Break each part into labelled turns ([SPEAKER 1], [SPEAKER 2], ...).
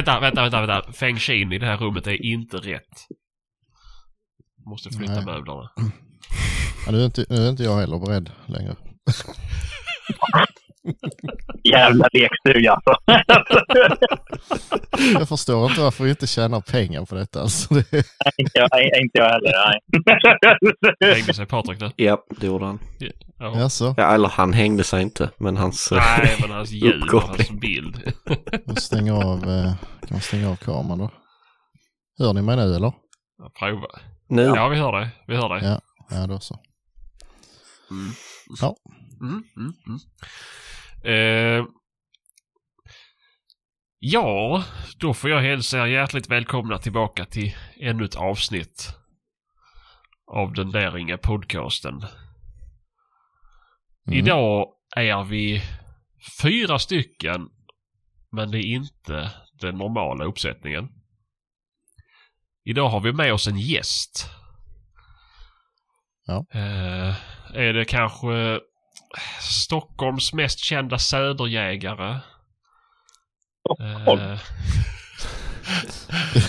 [SPEAKER 1] vänta, vänta, vänta, vänta. Feng Shin i det här rummet är inte rätt. Måste flytta
[SPEAKER 2] Nej.
[SPEAKER 1] möblerna.
[SPEAKER 2] Ja, nu, är inte, nu är inte jag heller beredd längre.
[SPEAKER 3] Jävla lekstuga alltså.
[SPEAKER 2] Jag förstår inte varför vi inte tjänar pengar på detta. Alltså, det är,
[SPEAKER 3] inte, jag, inte jag heller, nej.
[SPEAKER 1] Hängde sig Patrik nu?
[SPEAKER 4] Ja, det gjorde han.
[SPEAKER 1] Ja.
[SPEAKER 2] alltså,
[SPEAKER 4] Ja, eller han hängde sig inte, men hans...
[SPEAKER 1] Nej, men hans ljud och hans bild.
[SPEAKER 2] jag stänger av, eh, kan man stänga av kameran då? Hör ni mig nu eller?
[SPEAKER 1] Ja, Prova.
[SPEAKER 4] Nu.
[SPEAKER 1] Ja, vi hör dig. Vi hör dig.
[SPEAKER 2] Ja, ja då så.
[SPEAKER 1] Mm.
[SPEAKER 2] Ja.
[SPEAKER 1] Mm, mm, mm. Eh, ja, då får jag hälsa er hjärtligt välkomna tillbaka till ännu ett avsnitt av den där inga podcasten.
[SPEAKER 2] Mm.
[SPEAKER 1] Idag är vi fyra stycken, men det är inte den normala uppsättningen. Idag har vi med oss en gäst.
[SPEAKER 2] Ja.
[SPEAKER 1] Eh, är det kanske Stockholms mest kända söderjägare?
[SPEAKER 3] Stockholm.
[SPEAKER 1] Eh,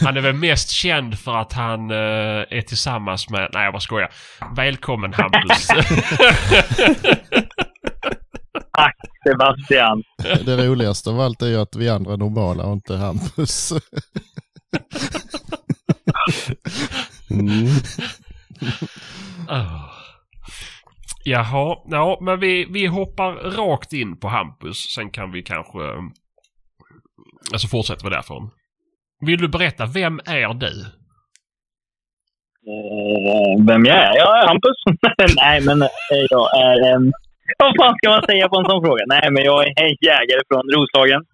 [SPEAKER 1] han är väl mest känd för att han eh, är tillsammans med... Nej, jag bara skojar. Välkommen Hampus.
[SPEAKER 3] Tack Sebastian.
[SPEAKER 2] Det roligaste av allt är ju att vi andra är normala och inte Hampus.
[SPEAKER 4] Mm.
[SPEAKER 1] Oh. Jaha, ja men vi, vi hoppar rakt in på Hampus. Sen kan vi kanske... um, Alltså fortsätter vi därifrån. Vill du berätta, vem är du?
[SPEAKER 3] Eh, vem jag är? Jag är Hampus. Nej, men jag är en... Vad fan ska man säga på en sån fråga? Nej, men jag är en jägare från Roslagen.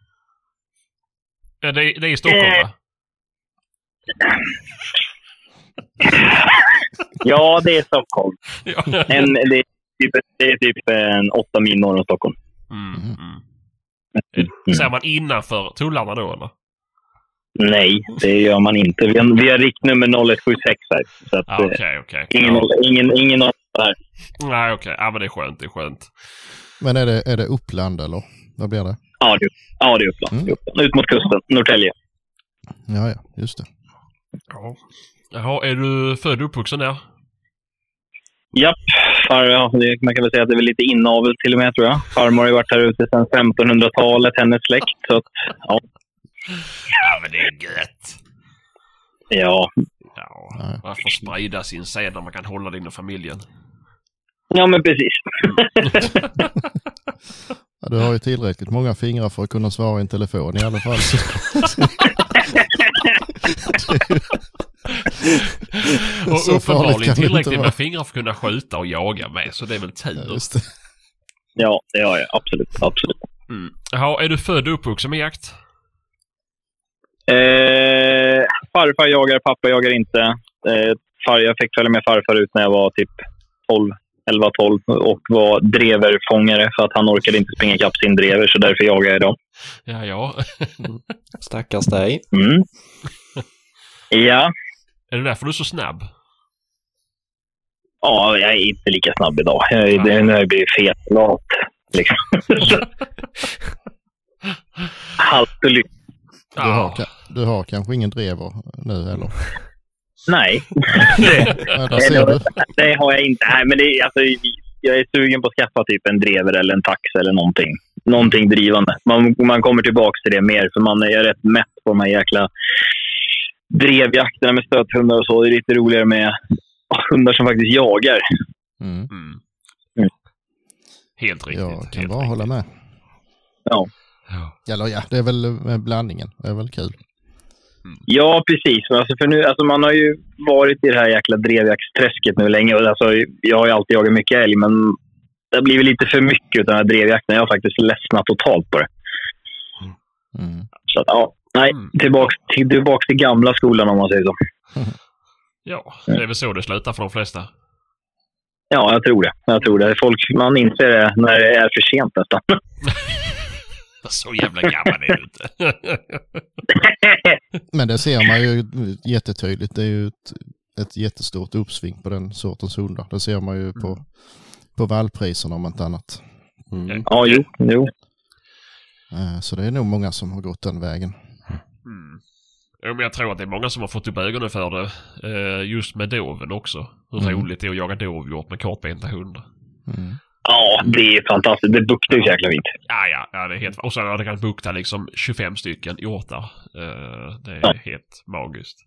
[SPEAKER 1] Ja, Det, det är i Stockholm
[SPEAKER 3] Eh.
[SPEAKER 1] va?
[SPEAKER 3] Ja, det är Stockholm. En, det, är typ, det är typ en åtta mil norr om Stockholm.
[SPEAKER 1] Mm, mm. Ser man innanför tullarna då eller?
[SPEAKER 3] Nej, det gör man inte. Vi har, vi har riktnummer 0176 här. Så att,
[SPEAKER 1] Ja,
[SPEAKER 3] eh,
[SPEAKER 1] Okej, okej.
[SPEAKER 3] ingen,
[SPEAKER 1] Ja.
[SPEAKER 3] ingen, ingen här.
[SPEAKER 1] Nej, okej. Ja, men det är skönt. Det är skönt.
[SPEAKER 2] Men är det, är det Uppland eller? Vad blir det?
[SPEAKER 3] Ja, det, ja, det är Uppland.
[SPEAKER 2] Mm.
[SPEAKER 3] Är Uppland. Ut mot kusten, Norrtälje.
[SPEAKER 2] Ja, ja, just det.
[SPEAKER 1] Ja. Jaha, är du född och uppvuxen där?
[SPEAKER 3] Japp, far, ja, det, man kan väl säga att det är lite inavel till och med tror jag. Farmor har ju varit här ute sedan 1500-talet, hennes släkt. Så att, ja,
[SPEAKER 1] Ja, men det är gött.
[SPEAKER 3] ja.
[SPEAKER 1] Ja,
[SPEAKER 2] Ja.
[SPEAKER 1] varför sprida sin sed när man kan hålla det inom familjen?
[SPEAKER 3] Ja, men precis.
[SPEAKER 2] Ja, du har ju tillräckligt många fingrar för att kunna svara i en telefon i alla fall.
[SPEAKER 1] Och
[SPEAKER 2] Så
[SPEAKER 1] uppenbarligen tillräckligt
[SPEAKER 2] vara.
[SPEAKER 1] med fingrar för att kunna skjuta och jaga med, så det är väl
[SPEAKER 2] ja,
[SPEAKER 1] tur.
[SPEAKER 3] Ja, det har jag. Absolut. absolut.
[SPEAKER 1] Mm. Jaha, är du född och uppvuxen med jakt?
[SPEAKER 3] Eh, farfar jagar, pappa jagar inte. Eh, far, jag fick följa med farfar ut när jag var typ 12, 11, 12 och var dreverfångare för att han orkade inte springa ikapp sin drever, så därför jagar jag idag.
[SPEAKER 1] Ja, ja.
[SPEAKER 4] Stackars dig.
[SPEAKER 3] Mm. Ja.
[SPEAKER 1] Är det därför du är så snabb?
[SPEAKER 3] ja, jag är inte lika snabb idag. Jag, är-
[SPEAKER 1] Nej.
[SPEAKER 3] Nu har jag blivit fetlat. Liksom. Halt och lyft.
[SPEAKER 2] Du, har, du har kanske ingen drever nu heller?
[SPEAKER 3] Nej,
[SPEAKER 2] ser du.
[SPEAKER 3] det har jag inte. Nej, men det, är- alltså, jag är sugen på att skaffa typ en drever eller en tax eller någonting. Någonting drivande. Man, man kommer tillbaka till det mer, för man är rätt mätt på de här jäkla drevjakterna med stöthundar och så. Det är lite roligare med hundar som faktiskt jagar.
[SPEAKER 2] Mm.
[SPEAKER 1] Mm.
[SPEAKER 3] Mm.
[SPEAKER 1] Helt riktigt.
[SPEAKER 2] Jag kan bara
[SPEAKER 1] riktigt.
[SPEAKER 2] hålla med.
[SPEAKER 1] Ja.
[SPEAKER 2] Eller ja, det är väl med blandningen. Det är väl kul.
[SPEAKER 3] Ja, precis. Alltså, för nu, alltså, man har ju varit i det här jäkla drevjaktsträsket nu länge. Och Alltså, jag har ju alltid jagat mycket älg, men det har blivit lite för mycket av den här drevjakten. Jag har faktiskt ledsnat totalt på det.
[SPEAKER 2] Mm.
[SPEAKER 3] Så att, ja, nej,
[SPEAKER 1] Mm.
[SPEAKER 3] tillbaks, till, tillbaks till gamla skolan om man säger så.
[SPEAKER 1] Ja, det är väl så det slutar för de flesta.
[SPEAKER 3] Ja, jag tror det. Jag tror det. Folk, man inser det när det är för sent nästan.
[SPEAKER 1] Så jävla gammal är du inte.
[SPEAKER 2] Men det ser man ju jättetydligt. Det är ju ett, ett jättestort uppsving på den sortens hundar. Det ser man ju på, på vallpriserna om inte annat.
[SPEAKER 4] Mm.
[SPEAKER 3] ja, jo. jo.
[SPEAKER 2] Eh, Så det är nog många som har gått den vägen.
[SPEAKER 1] Mm. Jo, men jag tror att det är många som har fått upp ögonen för det. Eh, just med doven också. Hur
[SPEAKER 2] Mm.
[SPEAKER 1] roligt det är att jaga dovhjort med kortbenta hundar.
[SPEAKER 2] Mm.
[SPEAKER 3] Ja, det är fantastiskt. Det buktar ju så jäkla fint.
[SPEAKER 1] Ja, ja, ja det är helt... Och så hade kan bukta liksom 25 stycken hjortar. Eh, det är
[SPEAKER 3] Ja.
[SPEAKER 1] helt magiskt.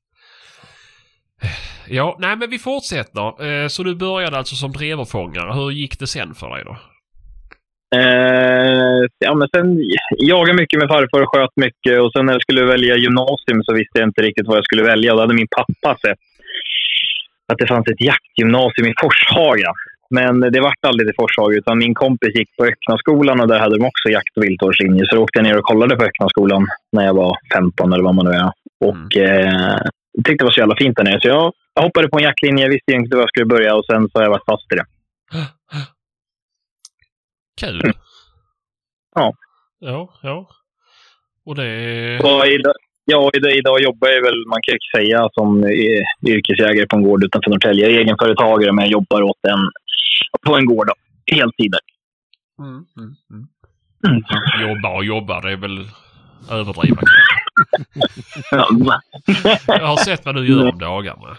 [SPEAKER 1] Ja, nej men vi fortsätter. Eh, så du började alltså som dreverfångare. Hur gick det sen för dig då?
[SPEAKER 3] Eh, ja, men sen jagade mycket med farfar och sköt mycket. Och sen när jag skulle välja gymnasium så visste jag inte riktigt vad jag skulle välja. Då hade min pappa sett att det fanns ett jaktgymnasium i Forshaga. Men det vart aldrig till Forshaga, utan min kompis gick på Öcknaskolan och där hade de också jakt och viltvårdslinje. Så då åkte jag ner och kollade på Öcknaskolan när jag var 15 eller vad man nu är. Och eh, tyckte det var så jävla fint där nere. Så jag, hoppade på en jaktlinje, visste inte var jag skulle börja och sen så har jag varit fast i det.
[SPEAKER 1] Kul.
[SPEAKER 3] Mm. Ja.
[SPEAKER 1] Ja, ja. Och det...
[SPEAKER 3] Och idag, ja, idag, idag jobbar jag väl, man kan ju säga, som eh, yrkesjägare på en gård utanför Norrtälje. Jag är egenföretagare, men jag jobbar åt en, på en gård. Då. Heltid. där.
[SPEAKER 1] Mm, mm, mm.
[SPEAKER 3] Mm.
[SPEAKER 1] Jobbar och jobbar, det är väl överdrivet.
[SPEAKER 3] Ja,
[SPEAKER 1] Jag har sett vad du gör om dagarna.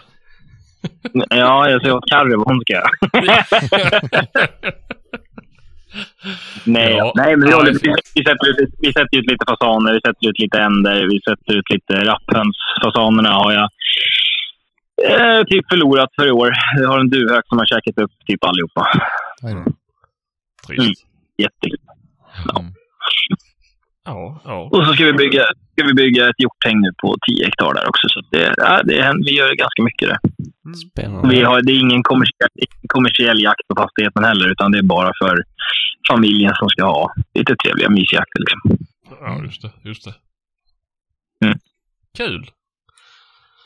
[SPEAKER 3] ja, jag ser åt hon ska göra. Nej,
[SPEAKER 1] Ja.
[SPEAKER 3] nej men vi, håller, vi, sätter ut, vi sätter ut lite fasaner, vi sätter ut lite änder, vi sätter ut lite rapphöns. Fasanerna har jag eh, typ förlorat för i år. Jag har en duvhök som har käkat upp typ allihopa.
[SPEAKER 2] Då.
[SPEAKER 1] Trist.
[SPEAKER 3] Mm. Jättekul.
[SPEAKER 2] Mm.
[SPEAKER 1] Ja, ja.
[SPEAKER 3] Och så ska vi bygga, ska vi bygga ett hjorthäng nu på 10 hektar där också. Så det, ja, det, händer- vi gör ganska mycket där.
[SPEAKER 4] Spännande.
[SPEAKER 3] Vi har, det är ingen kommersiell, ingen kommersiell jakt på fastigheten heller, utan det är bara för familjen som ska ha lite trevliga mysjakter. Liksom.
[SPEAKER 1] Ja, just det. Just det.
[SPEAKER 3] Mm.
[SPEAKER 1] Kul.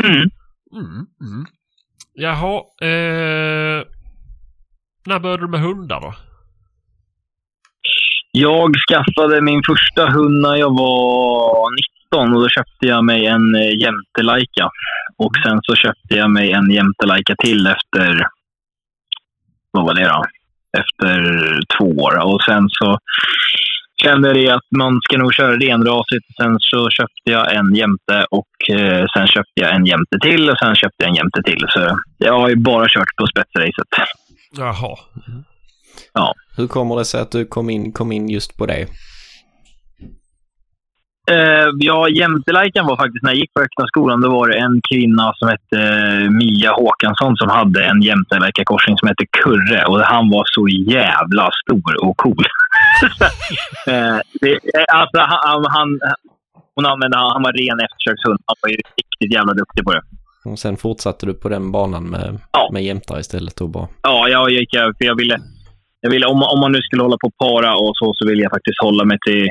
[SPEAKER 3] Mm.
[SPEAKER 1] Mm, mm. Jaha. Eh, när började du med hundar då?
[SPEAKER 3] Jag skaffade min första hund när jag var 19 och då köpte jag mig en eh, jämtelajka. Och sen så köpte jag mig en jämtelajka till efter, vad var det då? Efter två år. Och sen så kände det att man ska nog köra renrasigt. Sen så köpte jag en jämte och eh, sen köpte jag en jämte till och sen köpte jag en jämte till. Så jag har ju bara kört på spetsracet.
[SPEAKER 1] Jaha.
[SPEAKER 4] Hur kommer det sig att du kom in, kom in just på det?
[SPEAKER 3] Eh, ja, jämtelajkan var faktiskt, när jag gick på öppna skolan, då var det en kvinna som hette eh, Mia Håkansson som hade en jämtelajkakorsning som hette Kurre. Och han var så jävla stor och cool. Eh, det, alltså, han, han, hon använde, han var ren eftersökshund. Han var ju riktigt jävla duktig på det.
[SPEAKER 4] Och sen fortsatte du på den banan med,
[SPEAKER 3] Ja.
[SPEAKER 4] med jämtar istället och bara...
[SPEAKER 3] Ja, jag gick över för jag ville... Jag ville om, om man nu skulle hålla på para och så, så vill jag faktiskt hålla mig till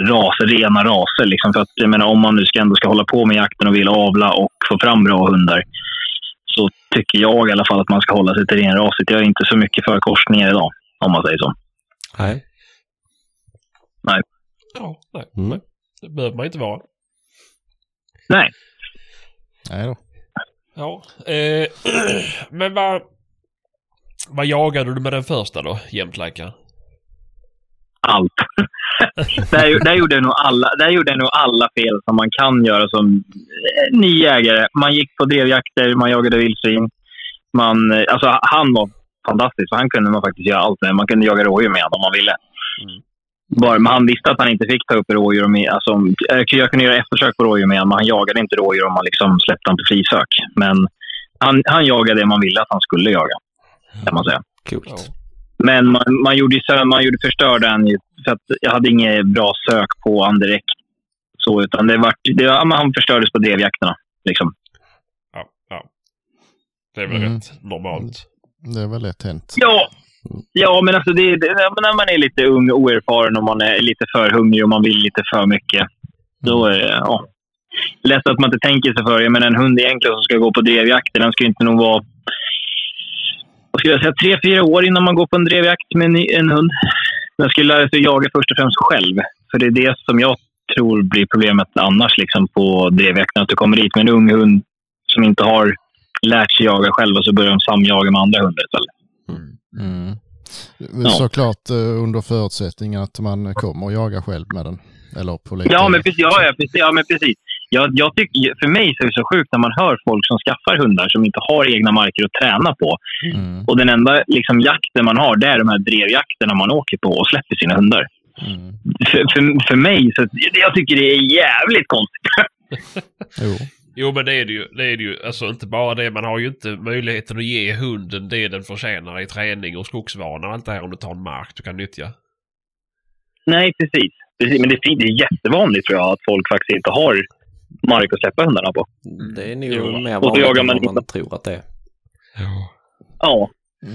[SPEAKER 3] raser, rena raser. Liksom. För att, jag menar, om man nu ska, ändå ska hålla på med jakten och vill avla och få fram bra hundar så tycker jag i alla fall att man ska hålla sig till renrasigt. Jag är inte så mycket för korsningar idag, om man säger så.
[SPEAKER 4] Nej.
[SPEAKER 1] Ja, nej.
[SPEAKER 4] Mm.
[SPEAKER 1] Det behöver man inte vara.
[SPEAKER 3] Nej.
[SPEAKER 2] Nej då.
[SPEAKER 1] Ja. Eh, men vad... Vad jagade du med den första då, jämtlajkan?
[SPEAKER 3] Allt. där, där, gjorde nog alla, där gjorde nog alla fel som man kan göra som eh, ny jägare. Man gick på drevjakter, man jagade vildsvin. Man, eh, alltså, han var fantastisk, för han kunde man faktiskt göra allt med. Man kunde jaga rådjur med honom om man ville.
[SPEAKER 1] Mm.
[SPEAKER 3] Bara, men han visste att han inte fick ta upp rådjur. Med, alltså, eh, jag kunde göra eftersök på rådjur med honom, men han jagade inte rådjur om man liksom släppte honom på frisök. Men han, han jagade det man ville att han skulle jaga, kan man säga.
[SPEAKER 4] Coolt.
[SPEAKER 1] Ja.
[SPEAKER 3] Men man, man, gjorde, man gjorde förstörde han ju. För att jag hade inget bra sök på han direkt. Så, utan det var, det, han förstördes på drevjakterna. Liksom.
[SPEAKER 1] Ja, ja. Det är väl
[SPEAKER 2] Mm.
[SPEAKER 1] rätt normalt.
[SPEAKER 2] Det är väl lätt hänt.
[SPEAKER 3] Ja, ja men alltså det, det, när man är lite ung och oerfaren och man är lite för hungrig och man vill lite för mycket. Då är det ja, lätt att man inte tänker sig för. Jag menar, en hund egentligen som ska gå på drevjakter, den ska inte nog vara vad ska jag säga, tre, fyra år innan man går på en drevjakt med en, en hund. Den ska lära sig jaga först och främst själv. För det är det som jag tror blir problemet annars liksom, på drevjakten. Att du kommer dit med en ung hund som inte har lärt sig jaga själv och så börjar de samjaga med andra hundar istället.
[SPEAKER 2] Mm.
[SPEAKER 3] Ja.
[SPEAKER 2] Såklart eh, under förutsättning att man kommer och jagar själv med den. Eller på
[SPEAKER 3] Ja, men precis. Ja, ja, precis, ja, men precis. Jag, jag tycker, för mig så är det så sjukt när man hör folk som skaffar hundar som inte har egna marker att träna på.
[SPEAKER 2] Mm.
[SPEAKER 3] Och den enda liksom, jakten man har, det är de här drevjakterna man åker på och släpper sina hundar.
[SPEAKER 2] Mm.
[SPEAKER 3] För, för, för mig, så, jag tycker det är jävligt konstigt.
[SPEAKER 2] Jo.
[SPEAKER 1] Jo men det är det ju. Det är det ju. Alltså inte bara det. Man har ju inte möjligheten att ge hunden det den förtjänar i träning och skogsvana och allt det här om du tar en mark du kan nyttja.
[SPEAKER 3] Nej, precis. precis. Men det, är- det är jättevanligt tror jag att folk faktiskt inte har mark att släppa hundarna på.
[SPEAKER 4] Det är nog
[SPEAKER 1] Jo.
[SPEAKER 4] mer vanligt än
[SPEAKER 3] man
[SPEAKER 4] vad man
[SPEAKER 3] inte.
[SPEAKER 4] tror att det är.
[SPEAKER 1] Ja.
[SPEAKER 3] Ja,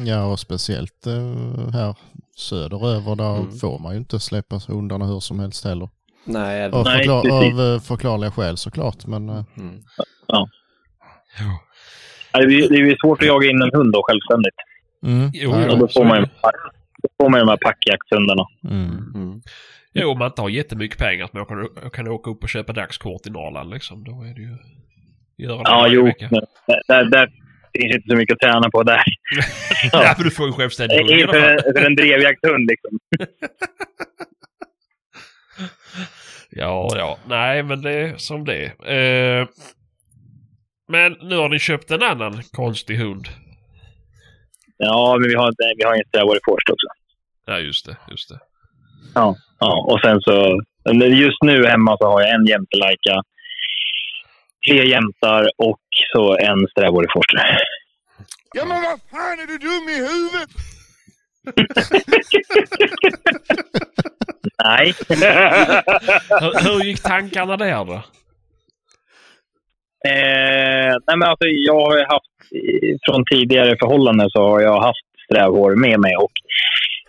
[SPEAKER 2] Ja, och speciellt eh, här söderöver där
[SPEAKER 4] Mm.
[SPEAKER 2] får man ju inte släppa hundarna hur som helst heller.
[SPEAKER 4] Nej,
[SPEAKER 2] Av,
[SPEAKER 3] Nej,
[SPEAKER 2] förklar-
[SPEAKER 3] precis.
[SPEAKER 2] av eh, förklarliga skäl såklart, men eh,
[SPEAKER 4] mm.
[SPEAKER 1] Ja.
[SPEAKER 3] det är det är ju svårt att jaga in en hund då självständigt.
[SPEAKER 2] mm,
[SPEAKER 1] Jo,
[SPEAKER 2] nej,
[SPEAKER 3] då får man ju då får man ju de här packjaktshundarna.
[SPEAKER 2] mm.
[SPEAKER 4] Mm.
[SPEAKER 1] Jo, om man inte har jättemycket pengar att man kan, kan åka upp och köpa dagskort i Norrland liksom. Då är det ju... Göra det
[SPEAKER 3] Ja, jo. där, där finns inte så mycket att träna på där.
[SPEAKER 1] ja, men du får ju självständig hund
[SPEAKER 3] För, för en drevjakthund liksom.
[SPEAKER 1] Ja, ja. Nej, men det är som det är. Eh, men nu har ni köpt en annan konstig hund.
[SPEAKER 3] Ja, men vi har, inte- vi har en Strawberry Force också.
[SPEAKER 1] Ja, just det. Just det.
[SPEAKER 3] Ja, och sen så... Just nu hemma så har jag en jämtelajka, tre jämtar och så en Strawberry Force.
[SPEAKER 5] Ja men vad fan är du dum i huvudet?
[SPEAKER 3] Nej.
[SPEAKER 1] Hur, hur gick tankarna där då?
[SPEAKER 3] Eh, nej men alltså, jag har haft, från tidigare förhållanden så har jag haft strävhår med mig och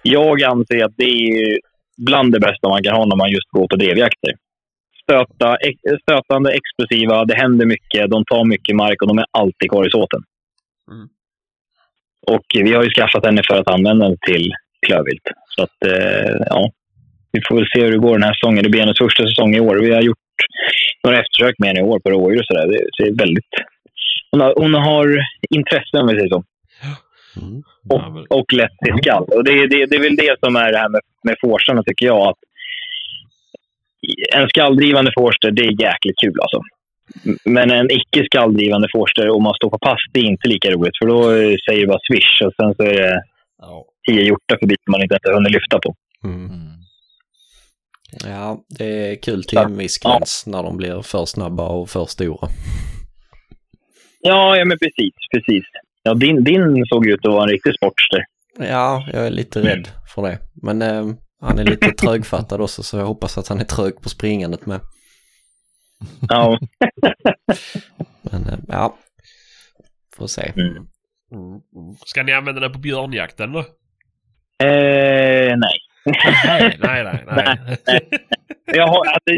[SPEAKER 3] jag anser att det är bland det bästa man kan ha när man just går på drevjakter. Stöta, ex- stötande, explosiva, det händer mycket, de tar mycket mark och de är alltid kvar i såten.
[SPEAKER 1] Mm.
[SPEAKER 3] Och vi har ju skaffat henne för att använda den till klövvilt. Så att, eh, ja, vi får väl se hur det går den här säsongen. Det blir hennes första säsong i år. Vi har gjort några eftersök med henne i år på rådjur och sådär. Det ser väldigt... Hon har, hon har intresse om vi säger så.
[SPEAKER 4] Mm.
[SPEAKER 1] Men,
[SPEAKER 3] Och lätt till skall. Och det, det, det är väl det som är det här med, med forsarna tycker jag. Att en skalldrivande forster, det är jäkligt kul alltså. Men en icke skalldrivande forster, om man står på pass, det är inte lika roligt. För då säger det bara swish och sen så är det tio hjortar förbi som man inte ens har hunnit lyfta på.
[SPEAKER 4] Mm. Ja, det är kul till en viss gräns när de blir för snabba och för stora.
[SPEAKER 3] Ja, ja men precis. precis. Ja, din, din såg ut att vara en riktig sportster.
[SPEAKER 4] Ja, jag är lite rädd för det. Men eh, han är lite trögfattad också så jag hoppas att han är trög på springandet med.
[SPEAKER 3] Ja,
[SPEAKER 4] Men eh, ja, får se.
[SPEAKER 3] Mm,
[SPEAKER 1] mm. Ska ni använda den på björnjakten då?
[SPEAKER 3] eh, nej.
[SPEAKER 1] Nej, nej, nej. nej.
[SPEAKER 3] Jag, har, alltså,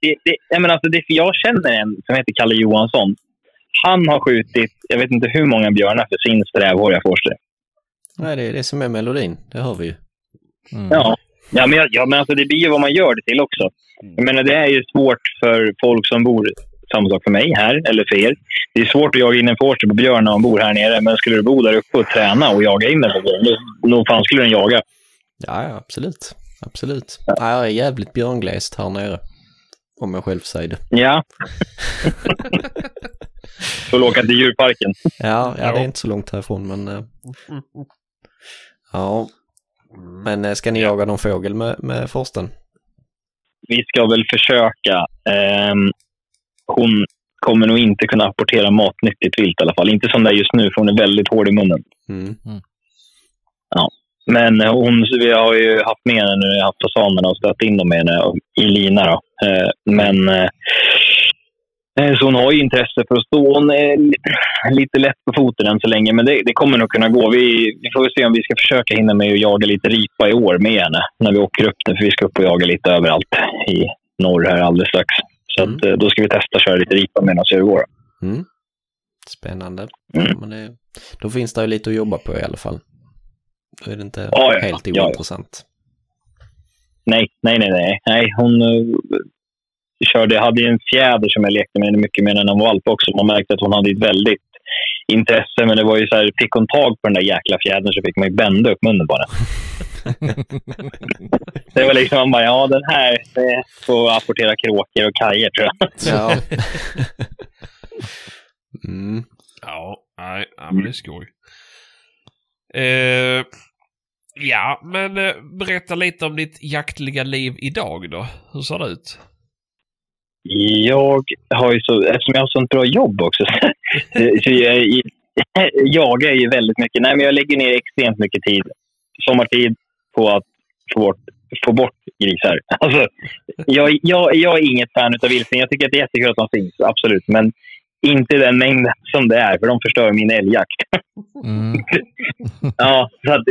[SPEAKER 3] det, det, jag, menar, alltså, det, jag känner en som heter Kalle Johansson. Han har skjutit, jag vet inte hur många björnar för sin strävhåriga forster.
[SPEAKER 4] Nej, det är det som är melodin. Det hör vi ju.
[SPEAKER 2] Mm.
[SPEAKER 3] Ja. Ja, men, ja, men alltså, det blir ju vad man gör det till också. Jag menar, det är ju svårt för folk som bor, samma sak för mig här, eller för er. Det är svårt att jaga in en forster på björn när man bor här nere. Men skulle du bo där uppe och träna och jaga in den på björn, då, då fan skulle den jaga.
[SPEAKER 4] Ja, ja, absolut. Absolut. Ja, jag är jävligt björnglest här nere. Om jag själv säger det.
[SPEAKER 3] Ja. Får åka till djurparken.
[SPEAKER 4] Ja, ja, det är inte så långt härifrån men... eh, ja, men eh, ska ni jaga någon fågel med, med forsten?
[SPEAKER 3] vi ska väl försöka. Ehm, hon kommer nog inte kunna apportera matnyttigt vilt i alla fall. Inte som det är just nu, för hon är väldigt hård i munnen.
[SPEAKER 4] Mm.
[SPEAKER 3] Men eh, hon, vi har ju haft med henne när vi har haft fasanerna och stött in dem med henne i lina. Då. Eh, men eh, så hon har ju intresse för att stå. Hon är li- lite lätt på foten än så länge, men det, det kommer nog kunna gå. Vi, vi får se om vi ska försöka hinna med att jaga lite ripa i år med henne när vi åker upp nu, för vi ska upp och jaga lite överallt i norr här alldeles strax. Så
[SPEAKER 4] Mm.
[SPEAKER 3] att, då ska vi testa att köra lite ripa medan vi går.
[SPEAKER 4] Mm. Spännande.
[SPEAKER 3] Mm.
[SPEAKER 4] Ja, men det, då finns det ju lite att jobba på i alla fall. Då är det inte
[SPEAKER 3] Ja, ja.
[SPEAKER 4] helt
[SPEAKER 3] Ja, ja.
[SPEAKER 4] ointressant.
[SPEAKER 3] Nej, nej, nej, nej. nej hon uh, körde, hade ju en fjäder som jag lekte med mycket med när hon var valp också. Man märkte att hon hade ett väldigt intresse, men det var ju så här, fick hon tag på den där jäkla fjädern så fick man ju bända upp munnen bara. det var liksom, man bara, ja den här, det får apportera kråkor och kajer tror jag.
[SPEAKER 4] Ja. mm.
[SPEAKER 1] Ja, nej, men det är skoj. Eh, ja, men eh, berätta lite om ditt jaktliga liv idag då. Hur ser det ut?
[SPEAKER 3] Jag har ju så, eftersom jag har sånt bra jobb också, så jag, jag är ju väldigt mycket, nej men jag lägger ner extremt mycket tid, sommartid, på att få bort, få bort grisar. Alltså, jag, jag, jag är inget fan av vildsvin. Jag tycker att det är jättekul att de finns, absolut. Men inte den mängden som det är, för de förstör min älgjakt.
[SPEAKER 2] Mm.
[SPEAKER 3] ja, så att,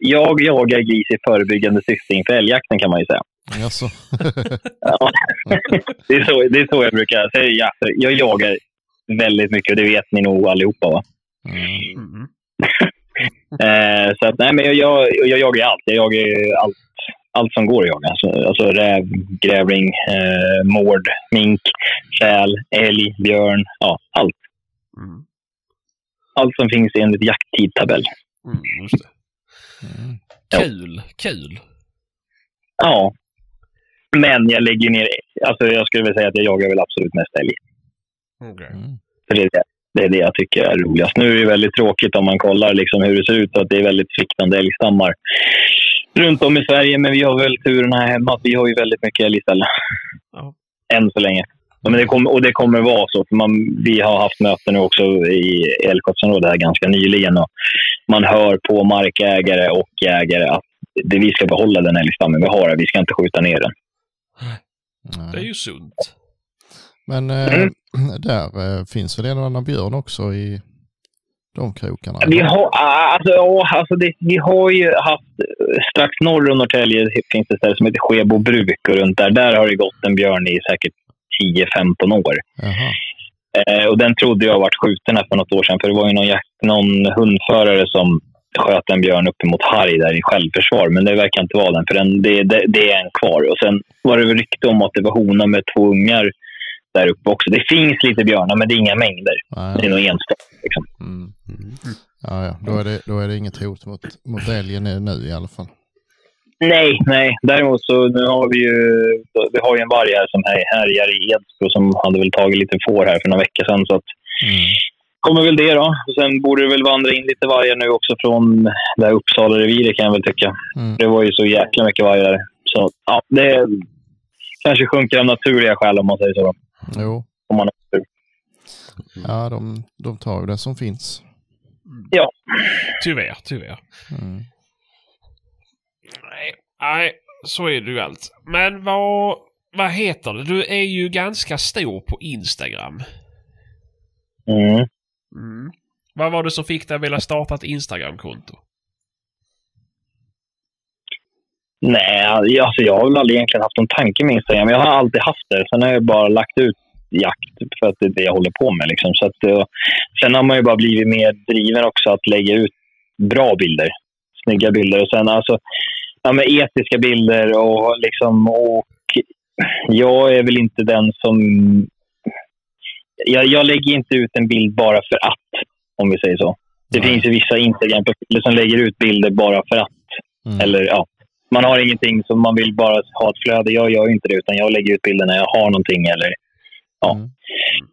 [SPEAKER 3] jag jagar gris i förebyggande syfte inför älgjakten kan man ju säga.
[SPEAKER 2] Jaså?
[SPEAKER 3] Ja. det, är så, det är så jag brukar säga. Ja, jag jagar väldigt mycket och det vet ni nog allihopa. Va?
[SPEAKER 2] Mm.
[SPEAKER 3] Eh, så att, nej, men jag, jag, jag jagar allt. Jag jagar allt, allt som går att jaga. Alltså, alltså räv, grävling, eh, mård, mink, säl, älg, björn. Ja, allt.
[SPEAKER 1] Mm.
[SPEAKER 3] Allt som finns enligt jakttidtabell.
[SPEAKER 1] Mm, just.
[SPEAKER 2] Mm.
[SPEAKER 3] Ja.
[SPEAKER 1] Kul, kul.
[SPEAKER 3] Ja. Men jag lägger ner... Alltså jag skulle vilja säga att jag jagar väl absolut mest älg.
[SPEAKER 1] Okej.
[SPEAKER 2] Mm.
[SPEAKER 3] För det är det, det är det jag tycker är roligast. Nu är det väldigt tråkigt om man kollar liksom hur det ser ut, att det är väldigt sviktande älgstammar runt om i Sverige. Men vi har väl turen här hemma att vi har ju väldigt mycket älg istället.
[SPEAKER 1] Ja.
[SPEAKER 3] Än så länge. Men det kommer, och det kommer vara så. För man, vi har haft möten nu också i älgskötselområdet här ganska nyligen. Och man hör på markägare och jägare att det, vi ska behålla den älgstammen vi har. Vi ska inte skjuta ner den.
[SPEAKER 1] Det är ju sunt.
[SPEAKER 2] Men eh,
[SPEAKER 3] Mm.
[SPEAKER 2] där eh, finns väl en och annan björn också i de krokarna?
[SPEAKER 3] Vi har, alltså, ja, alltså det, vi har ju haft, strax norr om Norrtälje finns det ställe som heter Skebo bruk och runt där, där har det gått en björn i säkert 10-15 år.
[SPEAKER 2] Jaha.
[SPEAKER 3] Eh, och den trodde jag varit skjuten här för något år sedan, för det var ju någon, jakt, någon hundförare som sköt en björn uppemot Harg där i självförsvar, men det verkar inte vara den, för den, det, det, det är en kvar. Och sen var det rykte om att det var hona med två ungar där uppe också. Det finns lite björnar, men det är inga mängder. Det är
[SPEAKER 2] Nej,
[SPEAKER 3] nog enstaka. Liksom.
[SPEAKER 2] mm.
[SPEAKER 4] Mm.
[SPEAKER 2] ja, ja. Då, är det, då är det inget hot mot, mot älgen nu i alla fall.
[SPEAKER 3] Nej, nej. Däremot så nu har vi ju, vi har ju en varg här som här- härjar i Edsbro som hade väl tagit lite får här för några veckor sedan. Så att,
[SPEAKER 2] Mm.
[SPEAKER 3] kommer väl det då. Och sen borde det väl vandra in lite vargar nu också från det här Uppsala-reviret kan jag väl tycka.
[SPEAKER 2] Mm.
[SPEAKER 3] Det var ju så jäkla mycket vargar där. Så ja, det kanske sjunker av naturliga skäl om man säger så.
[SPEAKER 2] Jo,
[SPEAKER 3] Om man har tur.
[SPEAKER 2] ja, de, de tar ju det som finns.
[SPEAKER 1] Tyvärr, tyvärr.
[SPEAKER 2] Mm.
[SPEAKER 1] Nej, nej, så är det ju allt. Men vad, vad heter det? Du är ju ganska stor på Instagram.
[SPEAKER 3] Mm.
[SPEAKER 1] Mm. Vad var det som fick dig att vilja starta ett Instagram-konto?
[SPEAKER 3] Nej, alltså jag har väl aldrig egentligen haft någon tanke med Instagram. Jag har alltid haft det. Sen har jag bara lagt ut jakt för att det är det jag håller på med. Liksom. Så att, eh, sen har man ju bara blivit mer driven också att lägga ut bra bilder. Snygga bilder. Och sen alltså, ja, men etiska bilder och liksom... Och jag är väl inte den som... Jag, jag lägger inte ut en bild bara för att, om vi säger så. Det
[SPEAKER 2] Nej.
[SPEAKER 3] finns ju vissa Instagram-profiler som lägger ut bilder bara för att.
[SPEAKER 2] Mm.
[SPEAKER 3] Eller ja, man har ingenting som man vill bara ha ett flöde. Jag gör ju inte det, utan jag lägger ut bilder när jag har någonting. Eller, ja.
[SPEAKER 2] Mm.